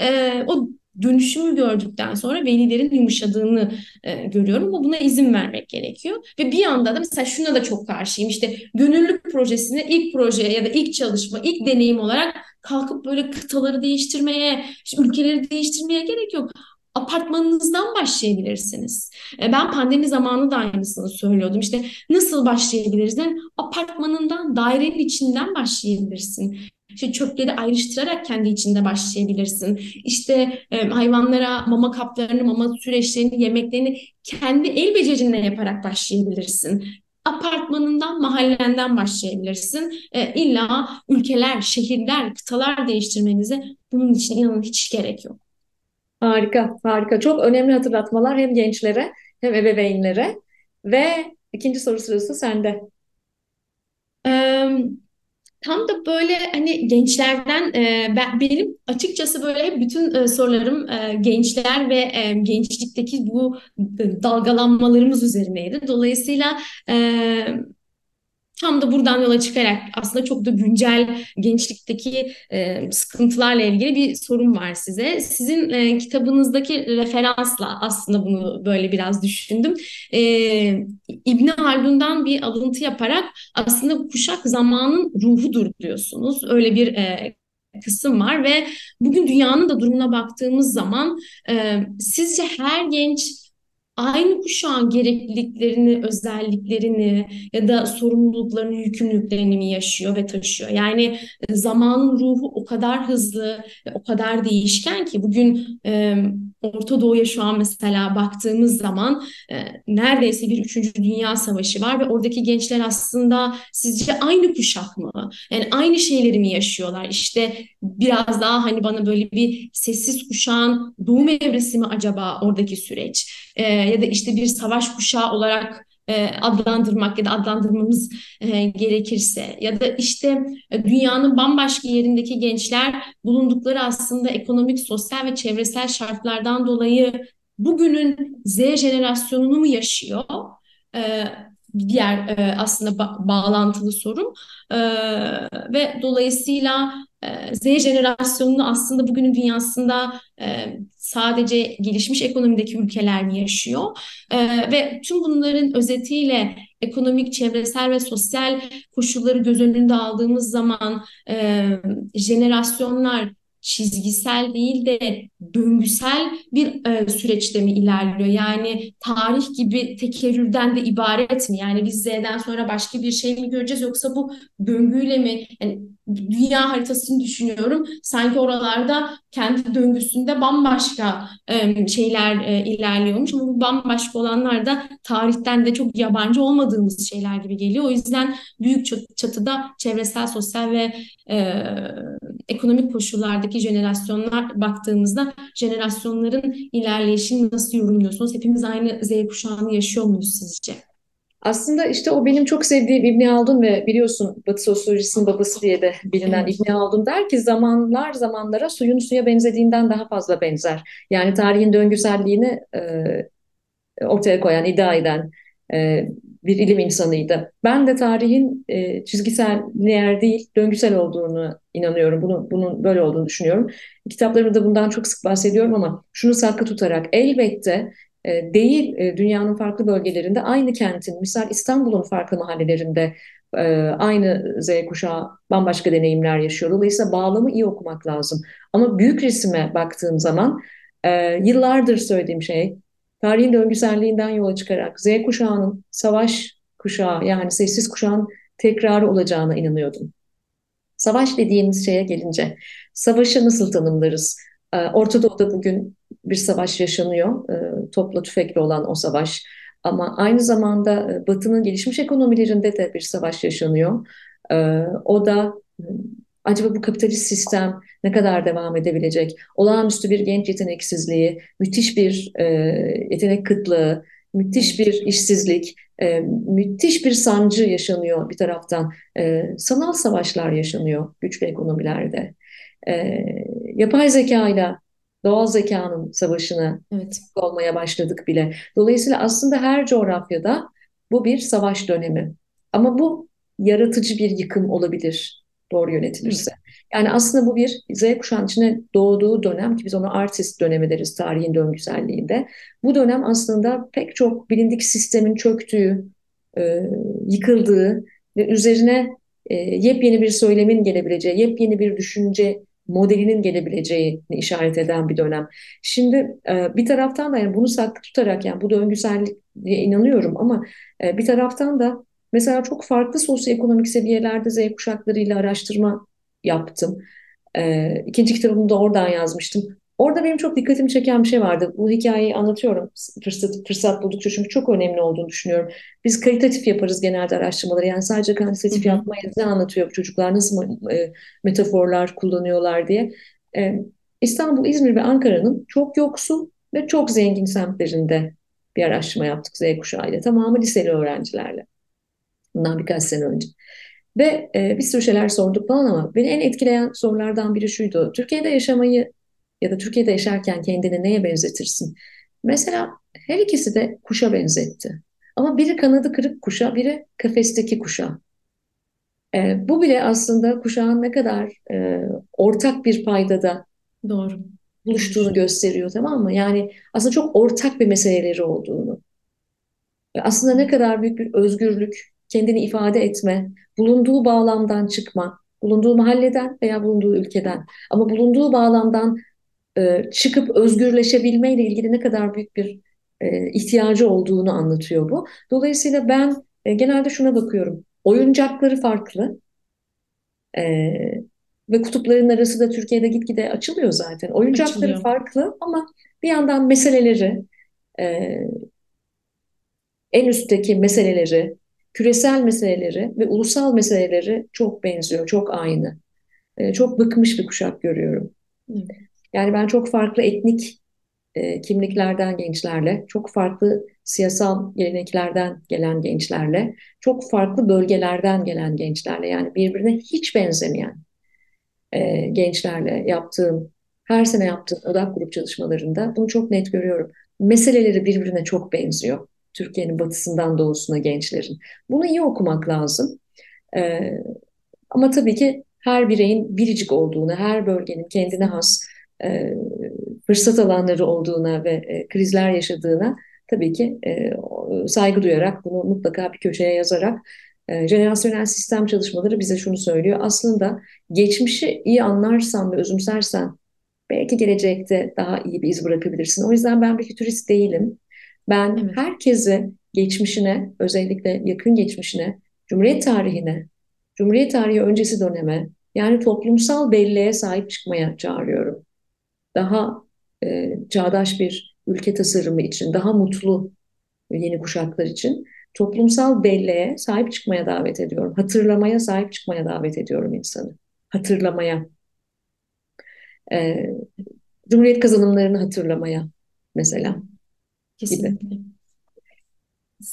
e, o dönüşümü gördükten sonra velilerin yumuşadığını e, görüyorum. Ama buna izin vermek gerekiyor. Ve bir anda da mesela şuna da çok karşıyım. İşte gönüllülük projesini ilk proje ya da ilk çalışma, ilk deneyim olarak kalkıp böyle kıtaları değiştirmeye, işte ülkeleri değiştirmeye gerek yok apartmanınızdan başlayabilirsiniz. E, ben pandemi zamanı da aynısını söylüyordum. İşte nasıl başlayabiliriz? Yani apartmanından, dairenin içinden başlayabilirsin. İşte çöpleri ayrıştırarak kendi içinde başlayabilirsin. İşte e, hayvanlara mama kaplarını, mama süreçlerini, yemeklerini kendi el becerinle yaparak başlayabilirsin apartmanından, mahallenden başlayabilirsin. E, illa ülkeler, şehirler, kıtalar değiştirmenize bunun için inanın hiç gerek yok. Harika, harika. Çok önemli hatırlatmalar hem gençlere hem ebeveynlere. Ve ikinci soru sırası sende. Ee, tam da böyle hani gençlerden e, ben, benim açıkçası böyle bütün e, sorularım e, gençler ve e, gençlikteki bu dalgalanmalarımız üzerineydi. Dolayısıyla e, Tam da buradan yola çıkarak aslında çok da güncel gençlikteki e, sıkıntılarla ilgili bir sorum var size. Sizin e, kitabınızdaki referansla aslında bunu böyle biraz düşündüm. E, İbni Haldun'dan bir alıntı yaparak aslında kuşak zamanın ruhudur diyorsunuz. Öyle bir e, kısım var ve bugün dünyanın da durumuna baktığımız zaman e, sizce her genç aynı kuşağın gerekliliklerini, özelliklerini ya da sorumluluklarını, yükümlülüklerini mi yaşıyor ve taşıyor? Yani e, zamanın ruhu o kadar hızlı ve o kadar değişken ki bugün e, Orta Doğu'ya şu an mesela baktığımız zaman e, neredeyse bir üçüncü dünya savaşı var ve oradaki gençler aslında sizce aynı kuşak mı? Yani aynı şeyleri mi yaşıyorlar? İşte biraz daha hani bana böyle bir sessiz kuşağın doğum evresi mi acaba oradaki süreç? E, ya da işte bir savaş kuşağı olarak e, adlandırmak ya da adlandırmamız e, gerekirse ya da işte e, dünyanın bambaşka yerindeki gençler bulundukları aslında ekonomik, sosyal ve çevresel şartlardan dolayı bugünün Z jenerasyonunu mu yaşıyor? E, diğer e, aslında ba- bağlantılı sorum. E, ve dolayısıyla e, Z jenerasyonunu aslında bugünün dünyasında e, sadece gelişmiş ekonomideki ülkeler mi yaşıyor? E, ve tüm bunların özetiyle ekonomik, çevresel ve sosyal koşulları göz önünde aldığımız zaman e, jenerasyonlar çizgisel değil de döngüsel bir e, süreçte mi ilerliyor? Yani tarih gibi tekerrürden de ibaret mi? Yani biz Z'den sonra başka bir şey mi göreceğiz yoksa bu döngüyle mi? Yani dünya haritasını düşünüyorum. Sanki oralarda kendi döngüsünde bambaşka e, şeyler e, ilerliyormuş bu bambaşka olanlar da tarihten de çok yabancı olmadığımız şeyler gibi geliyor. O yüzden büyük çatıda çevresel, sosyal ve e, ekonomik koşullardaki jenerasyonlar baktığımızda jenerasyonların ilerleyişini nasıl yorumluyorsunuz? Hepimiz aynı Z kuşağını yaşıyor muyuz sizce? Aslında işte o benim çok sevdiğim İbni Haldun ve biliyorsun Batı sosyolojisinin babası diye de bilinen. İbni Haldun der ki zamanlar zamanlara suyun suya benzediğinden daha fazla benzer. Yani tarihin döngüselliğini e, ortaya koyan, iddia eden e, bir ilim insanıydı. Ben de tarihin e, çizgisel, lineer değil, döngüsel olduğunu inanıyorum. Bunu, bunun böyle olduğunu düşünüyorum. Kitaplarımda da bundan çok sık bahsediyorum ama şunu saklı tutarak elbette e, değil e, dünyanın farklı bölgelerinde aynı kentin, misal İstanbul'un farklı mahallelerinde e, aynı Z kuşağı bambaşka deneyimler yaşıyor. Dolayısıyla bağlamı iyi okumak lazım. Ama büyük resime baktığım zaman yıllardır söylediğim şey tarihin döngüselliğinden yola çıkarak Z kuşağının savaş kuşağı yani sessiz kuşağın tekrarı olacağına inanıyordum. Savaş dediğimiz şeye gelince savaşı nasıl tanımlarız? Orta Doğu'da bugün bir savaş yaşanıyor. E, topla tüfekle olan o savaş. Ama aynı zamanda e, Batı'nın gelişmiş ekonomilerinde de bir savaş yaşanıyor. E, o da acaba bu kapitalist sistem ne kadar devam edebilecek? Olağanüstü bir genç yeteneksizliği, müthiş bir e, yetenek kıtlığı, müthiş bir işsizlik, e, müthiş bir sancı yaşanıyor bir taraftan. E, sanal savaşlar yaşanıyor güçlü ekonomilerde. E, yapay zeka ile doğal zekanın savaşını evet. olmaya başladık bile. Dolayısıyla aslında her coğrafyada bu bir savaş dönemi. Ama bu yaratıcı bir yıkım olabilir doğru yönetilirse. Yani aslında bu bir Z kuşağının içine doğduğu dönem ki biz ona artist dönemi deriz tarihin döngüselliğinde. Bu dönem aslında pek çok bilindik sistemin çöktüğü, e, yıkıldığı ve üzerine e, yepyeni bir söylemin gelebileceği, yepyeni bir düşünce modelinin gelebileceğini işaret eden bir dönem. Şimdi e, bir taraftan da yani bunu saklı tutarak yani bu döngüselliğe inanıyorum ama e, bir taraftan da mesela çok farklı sosyoekonomik seviyelerde Z kuşaklarıyla araştırma yaptım. E, ikinci kitabımı da oradan yazmıştım. Orada benim çok dikkatimi çeken bir şey vardı. Bu hikayeyi anlatıyorum fırsat, fırsat buldukça çünkü çok önemli olduğunu düşünüyorum. Biz kalitatif yaparız genelde araştırmaları. Yani sadece kantitatif yapmayız. Ne anlatıyor bu çocuklar, nasıl e, metaforlar kullanıyorlar diye. E, İstanbul, İzmir ve Ankara'nın çok yoksul ve çok zengin semtlerinde bir araştırma yaptık Z kuşağıyla. Tamamı liseli öğrencilerle. Bundan birkaç sene önce. Ve e, bir sürü şeyler sorduk falan ama beni en etkileyen sorulardan biri şuydu. Türkiye'de yaşamayı ya da Türkiye'de yaşarken kendini neye benzetirsin? Mesela her ikisi de kuşa benzetti. Ama biri kanadı kırık kuşa, biri kafesteki kuşa. E, bu bile aslında kuşağın ne kadar e, ortak bir paydada Doğru. buluştuğunu gösteriyor tamam mı? Yani aslında çok ortak bir meseleleri olduğunu. Aslında ne kadar büyük bir özgürlük, kendini ifade etme, bulunduğu bağlamdan çıkma, Bulunduğu mahalleden veya bulunduğu ülkeden. Ama bulunduğu bağlamdan e, çıkıp özgürleşebilmeyle ilgili ne kadar büyük bir e, ihtiyacı olduğunu anlatıyor bu. Dolayısıyla ben e, genelde şuna bakıyorum. Oyuncakları farklı. E, ve kutupların arası da Türkiye'de gitgide açılıyor zaten. Oyuncakları açılıyor. farklı ama bir yandan meseleleri, e, en üstteki meseleleri, küresel meseleleri ve ulusal meseleleri çok benziyor, çok aynı. E, çok bıkmış bir kuşak görüyorum. Yani ben çok farklı etnik e, kimliklerden gençlerle, çok farklı siyasal geleneklerden gelen gençlerle, çok farklı bölgelerden gelen gençlerle yani birbirine hiç benzemeyen e, gençlerle yaptığım, her sene yaptığım odak grup çalışmalarında bunu çok net görüyorum. Meseleleri birbirine çok benziyor. Türkiye'nin batısından doğusuna gençlerin. Bunu iyi okumak lazım. E, ama tabii ki her bireyin biricik olduğunu, her bölgenin kendine has e, fırsat alanları olduğuna ve e, krizler yaşadığına tabii ki e, saygı duyarak bunu mutlaka bir köşeye yazarak e, jenerasyonel sistem çalışmaları bize şunu söylüyor. Aslında geçmişi iyi anlarsan ve özümsersen belki gelecekte daha iyi bir iz bırakabilirsin. O yüzden ben bir fütürist değilim. Ben evet. herkesi geçmişine, özellikle yakın geçmişine, Cumhuriyet tarihine, Cumhuriyet tarihi öncesi döneme, yani toplumsal belleğe sahip çıkmaya çağırıyorum. Daha e, çağdaş bir ülke tasarımı için, daha mutlu yeni kuşaklar için toplumsal belleğe sahip çıkmaya davet ediyorum. Hatırlamaya sahip çıkmaya davet ediyorum insanı. Hatırlamaya. Ee, Cumhuriyet kazanımlarını hatırlamaya mesela. Kesinlikle. Gibi.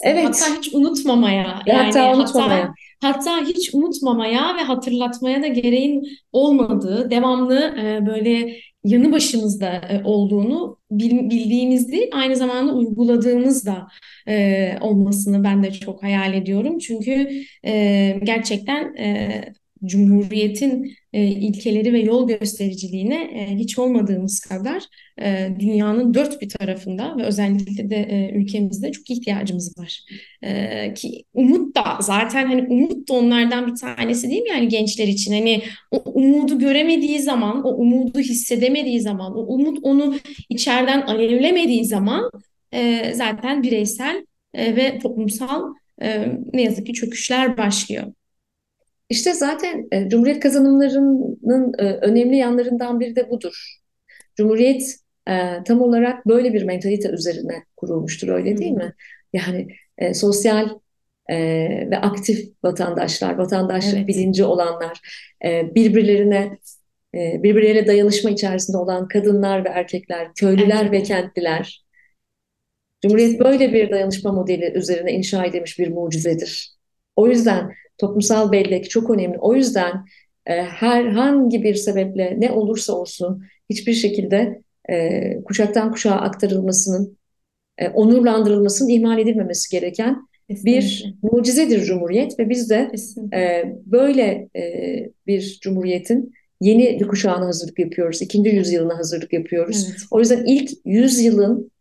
Evet. Hatta hiç unutmamaya. Yani hatta unutmamaya. Hatta, hatta hiç unutmamaya ve hatırlatmaya da gereğin olmadığı, devamlı e, böyle yanı başımızda e, olduğunu bildiğimiz değil, aynı zamanda uyguladığımız da e, olmasını ben de çok hayal ediyorum. Çünkü e, gerçekten e, Cumhuriyet'in e, ilkeleri ve yol göstericiliğine e, hiç olmadığımız kadar e, dünyanın dört bir tarafında ve özellikle de e, ülkemizde çok ihtiyacımız var. E, ki umut da zaten hani umut da onlardan bir tanesi değil mi yani gençler için? Hani o umudu göremediği zaman, o umudu hissedemediği zaman, o umut onu içeriden alevlemediği zaman e, zaten bireysel e, ve toplumsal e, ne yazık ki çöküşler başlıyor. İşte zaten e, Cumhuriyet kazanımlarının e, önemli yanlarından biri de budur. Cumhuriyet e, tam olarak böyle bir mentalite üzerine kurulmuştur öyle değil mi? Yani e, sosyal e, ve aktif vatandaşlar, vatandaşlık evet. bilinci olanlar, e, birbirlerine e, birbirleriyle dayanışma içerisinde olan kadınlar ve erkekler, köylüler evet. ve kentliler. Cumhuriyet böyle bir dayanışma modeli üzerine inşa edilmiş bir mucizedir. O yüzden toplumsal bellek çok önemli. O yüzden e, herhangi bir sebeple ne olursa olsun hiçbir şekilde e, kuşaktan kuşağa aktarılmasının, e, onurlandırılmasının ihmal edilmemesi gereken Kesinlikle. bir mucizedir Cumhuriyet ve biz de e, böyle e, bir Cumhuriyet'in yeni bir kuşağına hazırlık yapıyoruz. İkinci yüzyılına hazırlık yapıyoruz. Evet. O yüzden ilk yüzyılın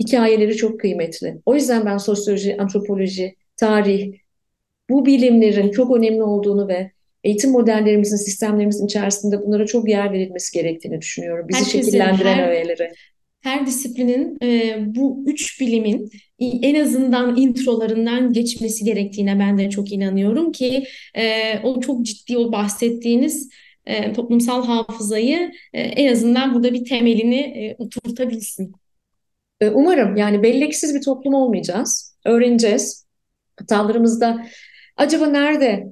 hikayeleri çok kıymetli. O yüzden ben sosyoloji, antropoloji, tarih, bu bilimlerin çok önemli olduğunu ve eğitim modellerimizin, sistemlerimizin içerisinde bunlara çok yer verilmesi gerektiğini düşünüyorum. Bizi Herkesin, şekillendiren her, öğeleri. Her disiplinin e, bu üç bilimin en azından introlarından geçmesi gerektiğine ben de çok inanıyorum ki e, o çok ciddi o bahsettiğiniz e, toplumsal hafızayı e, en azından burada bir temelini e, oturtabilsin. E, umarım yani belleksiz bir toplum olmayacağız. Öğreneceğiz. Hatalarımızda Acaba nerede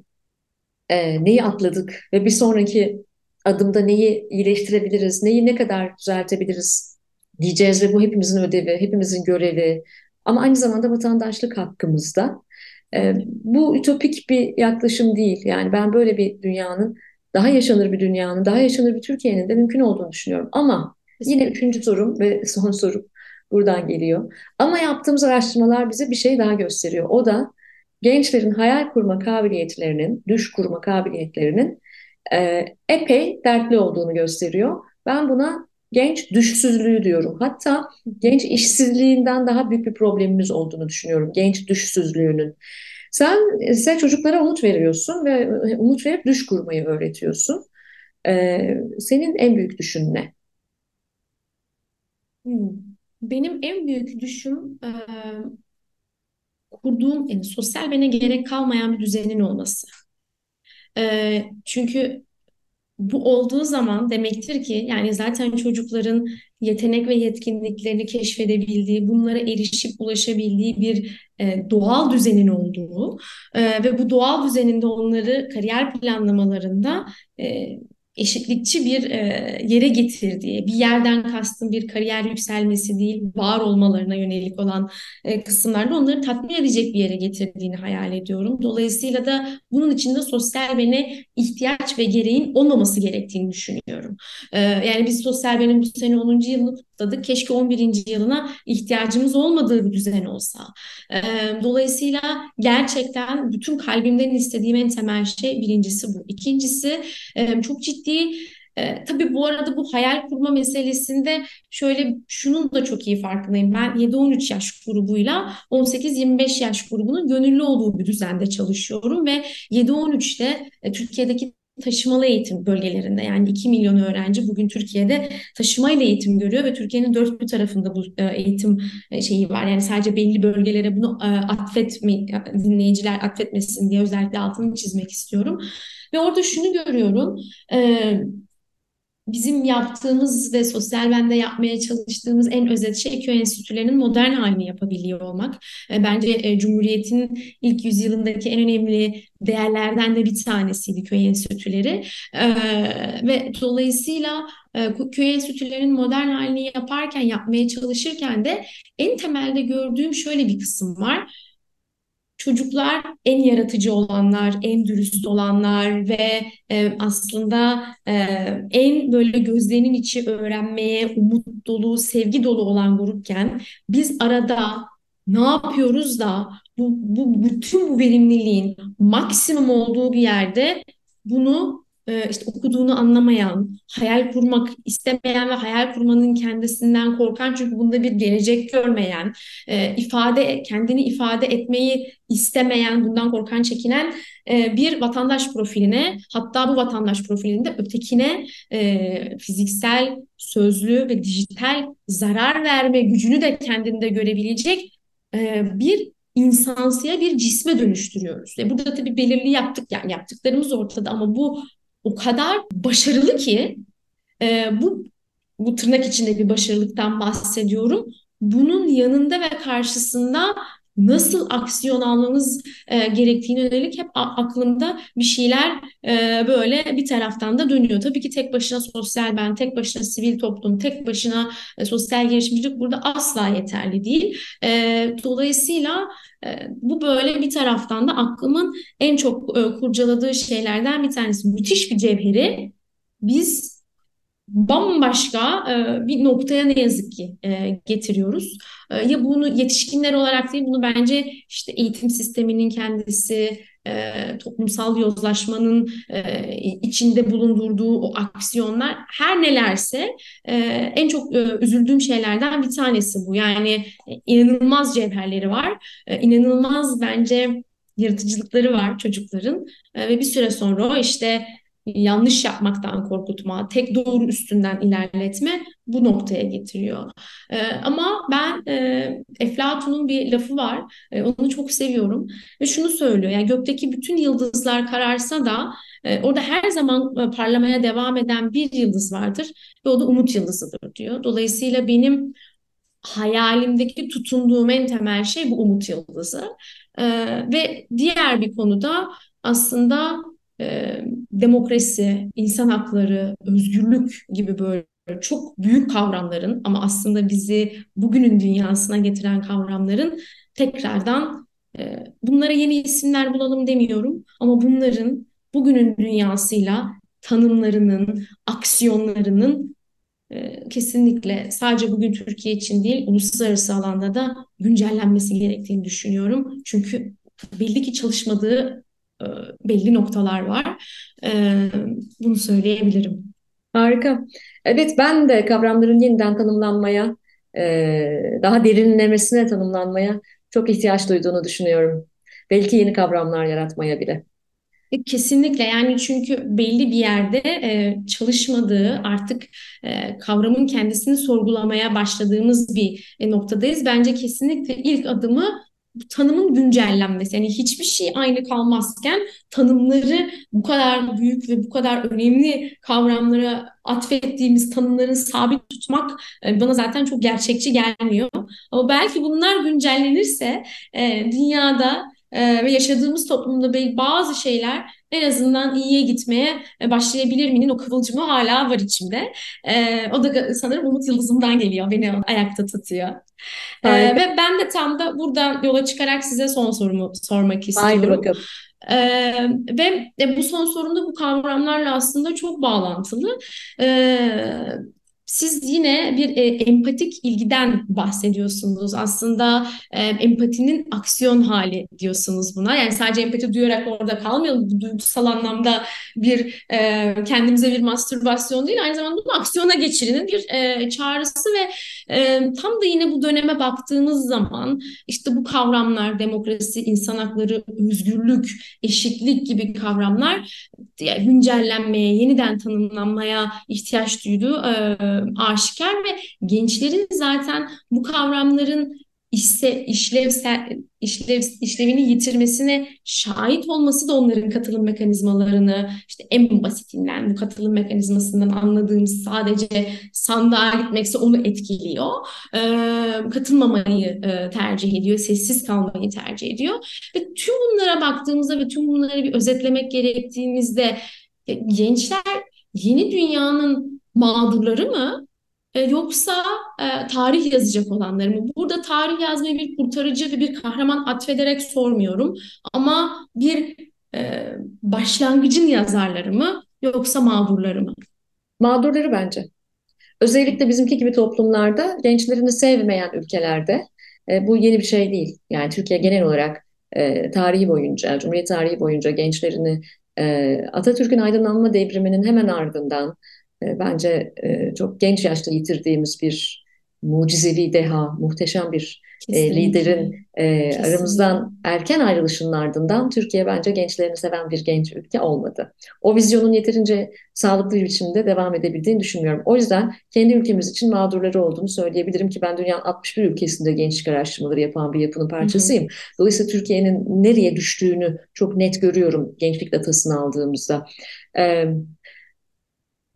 e, neyi atladık ve bir sonraki adımda neyi iyileştirebiliriz, neyi ne kadar düzeltebiliriz diyeceğiz ve bu hepimizin ödevi, hepimizin görevi ama aynı zamanda vatandaşlık hakkımızda. E, bu ütopik bir yaklaşım değil. Yani ben böyle bir dünyanın, daha yaşanır bir dünyanın, daha yaşanır bir Türkiye'nin de mümkün olduğunu düşünüyorum. Ama yine üçüncü sorum ve son sorum buradan geliyor. Ama yaptığımız araştırmalar bize bir şey daha gösteriyor. O da gençlerin hayal kurma kabiliyetlerinin, düş kurma kabiliyetlerinin e, epey dertli olduğunu gösteriyor. Ben buna genç düşsüzlüğü diyorum. Hatta genç işsizliğinden daha büyük bir problemimiz olduğunu düşünüyorum. Genç düşsüzlüğünün. Sen, sen çocuklara umut veriyorsun ve umut verip düş kurmayı öğretiyorsun. Ee, senin en büyük düşün ne? Hmm. Benim en büyük düşüm kurduğum yani sosyal bene gerek kalmayan bir düzenin olması. E, çünkü bu olduğu zaman demektir ki yani zaten çocukların yetenek ve yetkinliklerini keşfedebildiği, bunlara erişip ulaşabildiği bir e, doğal düzenin olduğu e, ve bu doğal düzeninde onları kariyer planlamalarında e, eşitlikçi bir e, yere getirdiği, bir yerden kastım bir kariyer yükselmesi değil, var olmalarına yönelik olan e, kısımlarda onları tatmin edecek bir yere getirdiğini hayal ediyorum. Dolayısıyla da bunun içinde sosyal bene ihtiyaç ve gereğin olmaması gerektiğini düşünüyorum. E, yani biz sosyal benim bu sene 10. yılını kutladık. Keşke 11. yılına ihtiyacımız olmadığı bir düzen olsa. Dolayısıyla gerçekten bütün kalbimden istediğim en temel şey birincisi bu. İkincisi çok ciddi e, tabii bu arada bu hayal kurma meselesinde şöyle şunun da çok iyi farkındayım. Ben 7-13 yaş grubuyla 18-25 yaş grubunun gönüllü olduğu bir düzende çalışıyorum ve 7-13'te e, Türkiye'deki taşımalı eğitim bölgelerinde yani 2 milyon öğrenci bugün Türkiye'de taşımayla eğitim görüyor ve Türkiye'nin dört bir tarafında bu e, eğitim e, şeyi var. Yani sadece belli bölgelere bunu e, atfetme, dinleyiciler atfetmesin diye özellikle altını çizmek istiyorum. Ve orada şunu görüyorum bizim yaptığımız ve sosyal bende yapmaya çalıştığımız en özet şey köy enstitülerinin modern halini yapabiliyor olmak. E, bence e, Cumhuriyet'in ilk yüzyılındaki en önemli değerlerden de bir tanesiydi köy enstitüleri. E, ve dolayısıyla köy enstitülerinin modern halini yaparken, yapmaya çalışırken de en temelde gördüğüm şöyle bir kısım var çocuklar en yaratıcı olanlar, en dürüst olanlar ve e, aslında e, en böyle gözlerinin içi öğrenmeye umut dolu, sevgi dolu olan grupken biz arada ne yapıyoruz da bu, bu bütün bu verimliliğin maksimum olduğu bir yerde bunu e, işte okuduğunu anlamayan, hayal kurmak istemeyen ve hayal kurmanın kendisinden korkan çünkü bunda bir gelecek görmeyen, e, ifade kendini ifade etmeyi istemeyen, bundan korkan, çekinen e, bir vatandaş profiline, hatta bu vatandaş profilinde ötekine fiziksel, sözlü ve dijital zarar verme gücünü de kendinde görebilecek bir insansıya bir cisme dönüştürüyoruz. E burada tabii belirli yaptık yani yaptıklarımız ortada ama bu o kadar başarılı ki e, bu bu tırnak içinde bir başarılıktan bahsediyorum. Bunun yanında ve karşısında nasıl aksiyon almamız e, gerektiğine yönelik hep aklımda bir şeyler e, böyle bir taraftan da dönüyor. Tabii ki tek başına sosyal ben, tek başına sivil toplum, tek başına e, sosyal girişimcilik burada asla yeterli değil. E, dolayısıyla e, bu böyle bir taraftan da aklımın en çok e, kurcaladığı şeylerden bir tanesi. Müthiş bir cevheri biz bambaşka e, bir noktaya ne yazık ki e, getiriyoruz. E, ya bunu yetişkinler olarak değil, bunu bence işte eğitim sisteminin kendisi, e, toplumsal yozlaşmanın içinde bulundurduğu o aksiyonlar her nelerse en çok üzüldüğüm şeylerden bir tanesi bu. Yani inanılmaz cevherleri var, inanılmaz bence yaratıcılıkları var çocukların ve bir süre sonra o işte yanlış yapmaktan korkutma, tek doğru üstünden ilerletme bu noktaya getiriyor. Ee, ama ben e, Eflatun'un bir lafı var, e, onu çok seviyorum ve şunu söylüyor, yani gökteki bütün yıldızlar kararsa da e, orada her zaman e, parlamaya devam eden bir yıldız vardır ve o da umut yıldızıdır diyor. Dolayısıyla benim hayalimdeki tutunduğum en temel şey bu umut yıldızı. E, ve diğer bir konuda aslında e, demokrasi, insan hakları, özgürlük gibi böyle çok büyük kavramların ama aslında bizi bugünün dünyasına getiren kavramların tekrardan e, bunlara yeni isimler bulalım demiyorum ama bunların bugünün dünyasıyla tanımlarının, aksiyonlarının e, kesinlikle sadece bugün Türkiye için değil, uluslararası alanda da güncellenmesi gerektiğini düşünüyorum. Çünkü belli ki çalışmadığı e, belli noktalar var. E, bunu söyleyebilirim. Harika. Evet ben de kavramların yeniden tanımlanmaya, e, daha derinlemesine tanımlanmaya çok ihtiyaç duyduğunu düşünüyorum. Belki yeni kavramlar yaratmaya bile. E, kesinlikle yani çünkü belli bir yerde e, çalışmadığı artık e, kavramın kendisini sorgulamaya başladığımız bir e, noktadayız. Bence kesinlikle ilk adımı tanımın güncellenmesi. Yani hiçbir şey aynı kalmazken tanımları bu kadar büyük ve bu kadar önemli kavramlara atfettiğimiz tanımların sabit tutmak e, bana zaten çok gerçekçi gelmiyor. Ama belki bunlar güncellenirse e, dünyada e, ve yaşadığımız toplumda bazı şeyler en azından iyiye gitmeye başlayabilir miyim? O kıvılcımı hala var içimde. o da sanırım Umut Yıldızım'dan geliyor. Beni ayakta tutuyor. Ee, ve ben de tam da buradan yola çıkarak size son sorumu sormak istiyorum. Haydi bakalım. Ee, ve bu son sorumda bu kavramlarla aslında çok bağlantılı. Ee, siz yine bir e, empatik ilgiden bahsediyorsunuz. Aslında e, empatinin aksiyon hali diyorsunuz buna. Yani sadece empati duyarak orada kalmayalım. Duygusal anlamda bir e, kendimize bir mastürbasyon değil. Aynı zamanda bunu aksiyona geçirinin bir e, çağrısı ve e, tam da yine bu döneme baktığınız zaman işte bu kavramlar demokrasi, insan hakları, özgürlük, eşitlik gibi kavramlar güncellenmeye, yeniden tanımlanmaya ihtiyaç duyduğu e, aşikar ve gençlerin zaten bu kavramların ise işlevsel işlev, işlevini yitirmesine şahit olması da onların katılım mekanizmalarını işte en basitinden bu katılım mekanizmasından anladığımız sadece sandığa gitmekse onu etkiliyor. Ee, katılmamayı e, tercih ediyor, sessiz kalmayı tercih ediyor. Ve tüm bunlara baktığımızda ve tüm bunları bir özetlemek gerektiğimizde gençler yeni dünyanın mağdurları mı? E, yoksa e, tarih yazacak olanları mı? Burada tarih yazmayı bir kurtarıcı ve bir kahraman atfederek sormuyorum. Ama bir e, başlangıcın yazarları mı yoksa mağdurları mı? Mağdurları bence. Özellikle bizimki gibi toplumlarda gençlerini sevmeyen ülkelerde bu yeni bir şey değil. Yani Türkiye genel olarak tarihi boyunca, Cumhuriyet tarihi boyunca gençlerini Atatürk'ün aydınlanma devriminin hemen ardından e, bence e, çok genç yaşta yitirdiğimiz bir mucizevi deha, muhteşem bir e, liderin e, aramızdan erken ayrılışının ardından Türkiye bence gençlerini seven bir genç ülke olmadı. O vizyonun yeterince sağlıklı bir biçimde devam edebildiğini düşünmüyorum. O yüzden kendi ülkemiz için mağdurları olduğunu söyleyebilirim ki ben dünyanın 61 ülkesinde gençlik araştırmaları yapan bir yapının parçasıyım. Hı hı. Dolayısıyla Türkiye'nin nereye düştüğünü çok net görüyorum gençlik datasını aldığımızda. Evet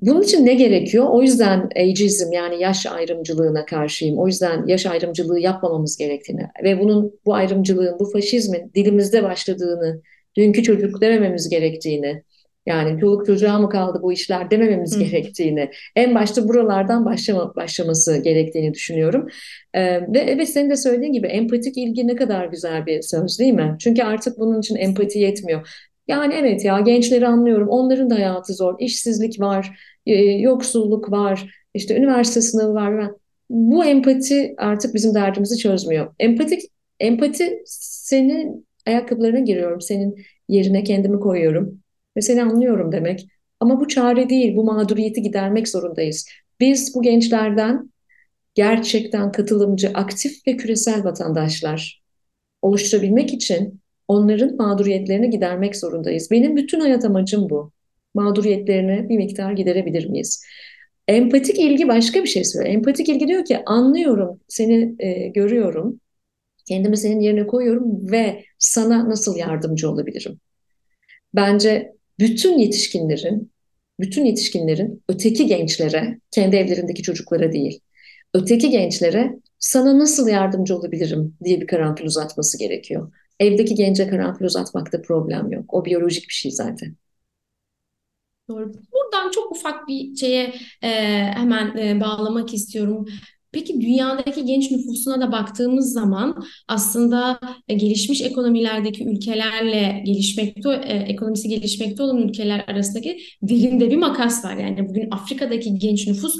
bunun için ne gerekiyor? O yüzden ageism yani yaş ayrımcılığına karşıyım. O yüzden yaş ayrımcılığı yapmamamız gerektiğini ve bunun bu ayrımcılığın, bu faşizmin dilimizde başladığını, dünkü çocuk demememiz gerektiğini, yani çoluk çocuğa mı kaldı bu işler demememiz Hı. gerektiğini, en başta buralardan başlama, başlaması gerektiğini düşünüyorum. Ee, ve evet senin de söylediğin gibi empatik ilgi ne kadar güzel bir söz değil mi? Çünkü artık bunun için empati yetmiyor. Yani evet ya gençleri anlıyorum. Onların da hayatı zor. İşsizlik var, e, yoksulluk var, işte üniversite sınavı var. Bu empati artık bizim derdimizi çözmüyor. Empatik empati senin ayakkabılarına giriyorum. Senin yerine kendimi koyuyorum ve seni anlıyorum demek. Ama bu çare değil. Bu mağduriyeti gidermek zorundayız. Biz bu gençlerden gerçekten katılımcı, aktif ve küresel vatandaşlar oluşturabilmek için onların mağduriyetlerini gidermek zorundayız. Benim bütün hayat amacım bu. Mağduriyetlerini bir miktar giderebilir miyiz? Empatik ilgi başka bir şey söylüyor. Empatik ilgi diyor ki anlıyorum, seni e, görüyorum, kendimi senin yerine koyuyorum ve sana nasıl yardımcı olabilirim? Bence bütün yetişkinlerin, bütün yetişkinlerin öteki gençlere, kendi evlerindeki çocuklara değil, öteki gençlere sana nasıl yardımcı olabilirim diye bir karanfil uzatması gerekiyor. Evdeki gence karanfil uzatmakta problem yok. O biyolojik bir şey zaten. Doğru. Buradan çok ufak bir şeye e, hemen e, bağlamak istiyorum. Peki dünyadaki genç nüfusuna da baktığımız zaman aslında e, gelişmiş ekonomilerdeki ülkelerle gelişmekte e, ekonomisi gelişmekte olan ülkeler arasındaki derinde bir makas var. Yani bugün Afrika'daki genç nüfus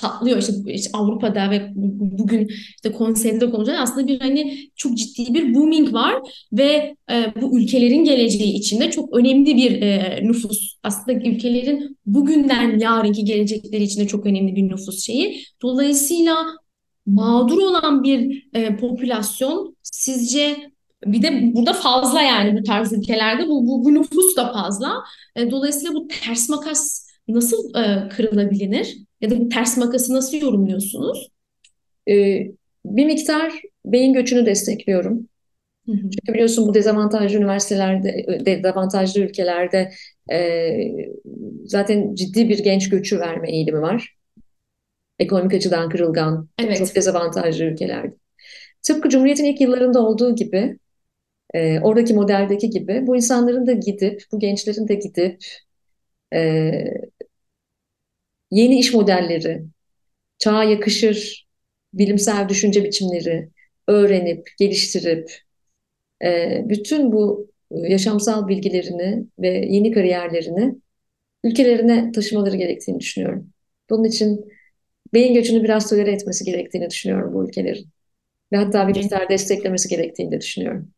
patlıyor işte, işte Avrupa'da ve bugün işte konseyde konuşan aslında bir hani çok ciddi bir booming var ve e, bu ülkelerin geleceği içinde çok önemli bir e, nüfus aslında ülkelerin bugünden yarınki gelecekleri içinde çok önemli bir nüfus şeyi. Dolayısıyla mağdur olan bir e, popülasyon sizce Bir de burada fazla yani bu tarz ülkelerde bu, bu, bu nüfus da fazla. E, dolayısıyla bu ters makas nasıl e, kırılabilir? Ya da bu ters makası nasıl yorumluyorsunuz? Ee, bir miktar beyin göçünü destekliyorum. Hı hı. Çünkü biliyorsun bu dezavantajlı üniversitelerde, dezavantajlı ülkelerde e, zaten ciddi bir genç göçü verme eğilimi var. Ekonomik açıdan kırılgan, Evet. çok dezavantajlı ülkelerde. Tıpkı Cumhuriyet'in ilk yıllarında olduğu gibi, e, oradaki modeldeki gibi bu insanların da gidip, bu gençlerin de gidip e, yeni iş modelleri, çağa yakışır bilimsel düşünce biçimleri öğrenip, geliştirip, e, bütün bu yaşamsal bilgilerini ve yeni kariyerlerini ülkelerine taşımaları gerektiğini düşünüyorum. Bunun için beyin göçünü biraz tolere etmesi gerektiğini düşünüyorum bu ülkelerin. Ve hatta bir miktar desteklemesi gerektiğini de düşünüyorum.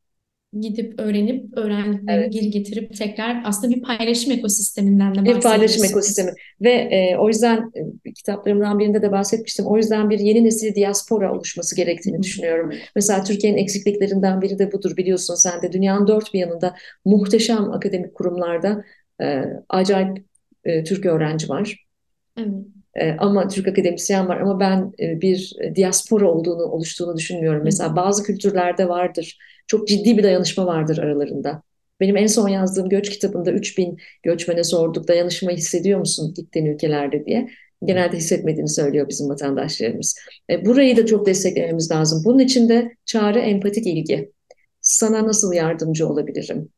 Gidip öğrenip öğrendiklerini Evet. geri getirip tekrar aslında bir paylaşım ekosisteminden de Bir paylaşım ekosistemi ve e, o yüzden e, kitaplarımdan birinde de bahsetmiştim. O yüzden bir yeni nesil diaspora oluşması gerektiğini Hı hı. düşünüyorum. Mesela Türkiye'nin eksikliklerinden biri de budur biliyorsun sen de. Dünyanın dört bir yanında muhteşem akademik kurumlarda e, acayip e, Türk öğrenci var. Evet. E, ama Türk akademisyen var ama ben e, bir diaspora olduğunu, oluştuğunu düşünmüyorum. Hı. Mesela bazı kültürlerde vardır. Çok ciddi bir dayanışma vardır aralarında. Benim en son yazdığım göç kitabında 3000 göçmene sorduk dayanışma hissediyor musun gittiğin ülkelerde diye. Genelde hissetmediğini söylüyor bizim vatandaşlarımız. E, burayı da çok desteklememiz lazım. Bunun için de çare empatik ilgi. Sana nasıl yardımcı olabilirim?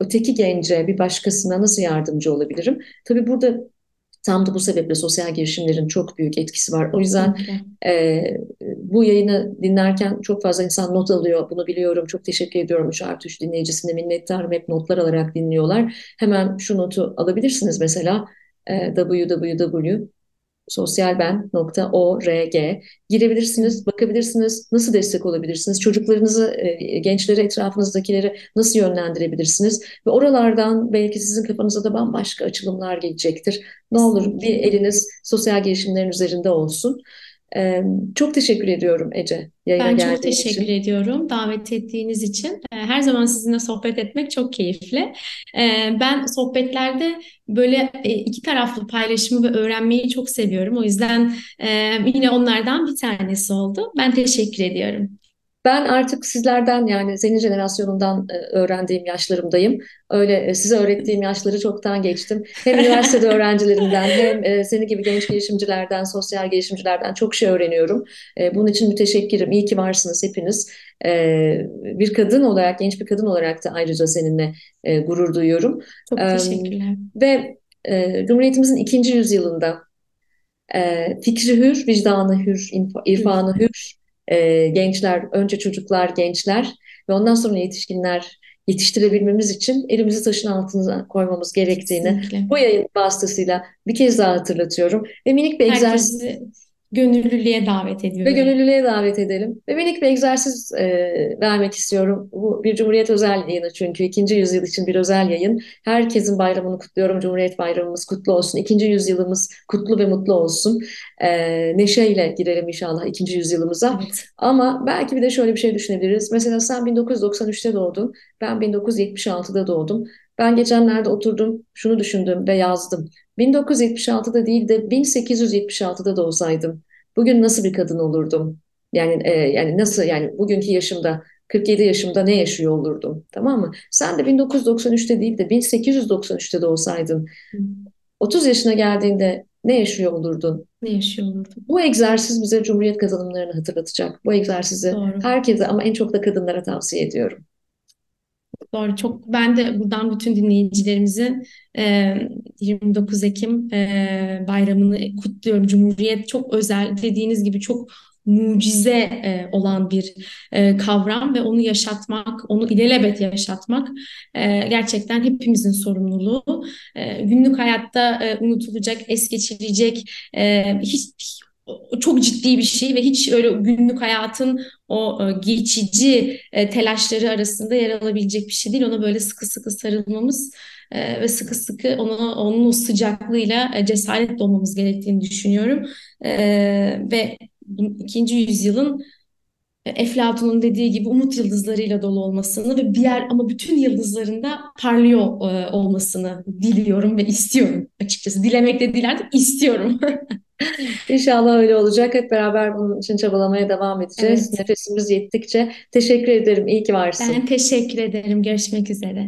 Öteki gence, bir başkasına nasıl yardımcı olabilirim? Tabii burada tam da bu sebeple sosyal girişimlerin çok büyük etkisi var. O yüzden e, bu yayını dinlerken çok fazla insan not alıyor. Bunu biliyorum. Çok teşekkür ediyorum. 3 artı 3 dinleyicisine minnettarım. Hep notlar alarak dinliyorlar. Hemen şu notu alabilirsiniz mesela e, www.sosyalben.org girebilirsiniz, bakabilirsiniz, nasıl destek olabilirsiniz, çocuklarınızı, e, gençleri, etrafınızdakileri nasıl yönlendirebilirsiniz ve oralardan belki sizin kafanıza da bambaşka açılımlar gelecektir. Ne olur bir eliniz sosyal girişimlerin üzerinde olsun. Çok teşekkür ediyorum Ece yayına Ben çok teşekkür için. ediyorum davet ettiğiniz için. Her zaman sizinle sohbet etmek çok keyifli. Ben sohbetlerde böyle iki taraflı paylaşımı ve öğrenmeyi çok seviyorum. O yüzden yine onlardan bir tanesi oldu. Ben teşekkür ediyorum. Ben artık sizlerden yani senin jenerasyonundan e, öğrendiğim yaşlarımdayım. Öyle e, size öğrettiğim yaşları çoktan geçtim. Hem üniversitede öğrencilerimden hem e, seni gibi genç girişimcilerden, sosyal girişimcilerden çok şey öğreniyorum. Bunun için müteşekkirim. İyi ki varsınız hepiniz. Bir kadın olarak, genç bir kadın olarak da ayrıca seninle gurur duyuyorum. Çok teşekkürler. Ve Cumhuriyetimizin ikinci yüzyılında fikri hür, vicdanı hür, irfanı hür e, gençler, önce çocuklar, gençler ve ondan sonra yetişkinler yetiştirebilmemiz için elimizi taşın altına koymamız gerektiğini Kesinlikle. bu yayın vasıtasıyla bir kez daha hatırlatıyorum. Ve minik bir egzersiz Herkesi gönüllülüğe davet ve ediyorum. gönüllülüğe davet edelim. Ve minik bir egzersiz e, vermek istiyorum. Bu bir Cumhuriyet özel yayını çünkü ikinci yüzyıl için bir özel yayın. Herkesin bayramını kutluyorum. Cumhuriyet bayramımız kutlu olsun. İkinci yüzyılımız kutlu ve mutlu olsun. E, neşeyle girelim inşallah ikinci yüzyılımıza. Evet. Ama belki bir de şöyle bir şey düşünebiliriz. Mesela sen 1993'te doğdun. Ben 1976'da doğdum. Ben geçenlerde oturdum, şunu düşündüm ve yazdım. 1976'da değil de 1876'da doğsaydım. Bugün nasıl bir kadın olurdum? Yani e, yani nasıl yani bugünkü yaşımda 47 yaşımda ne yaşıyor olurdum? Tamam mı? Sen de 1993'te değil de 1893'te doğsaydın. Hı. 30 yaşına geldiğinde ne yaşıyor olurdun? Ne yaşıyor olurdum? Bu egzersiz bize Cumhuriyet kazanımlarını hatırlatacak. Bu egzersizi Doğru. herkese ama en çok da kadınlara tavsiye ediyorum. Doğru. Çok ben de buradan bütün dinleyicilerimizin e, 29 Ekim e, bayramını kutluyorum. Cumhuriyet çok özel dediğiniz gibi çok mucize e, olan bir e, kavram ve onu yaşatmak, onu ilelebet yaşatmak e, gerçekten hepimizin sorumluluğu. E, günlük hayatta e, unutulacak, es geçilecek e, hiç çok ciddi bir şey ve hiç öyle günlük hayatın o e, geçici e, telaşları arasında yer alabilecek bir şey değil. Ona böyle sıkı sıkı sarılmamız e, ve sıkı sıkı ona, onun o sıcaklığıyla cesaretle olmamız gerektiğini düşünüyorum. Ve ikinci yüzyılın Eflatun'un dediği gibi umut yıldızlarıyla dolu olmasını ve bir yer ama bütün yıldızların da parlıyor e, olmasını diliyorum ve istiyorum açıkçası. Dilemek de değil artık istiyorum. İnşallah öyle olacak. Hep beraber bunun için çabalamaya devam edeceğiz. Evet. Nefesimiz yettikçe. Teşekkür ederim. İyi ki varsın. Ben teşekkür ederim. Görüşmek üzere.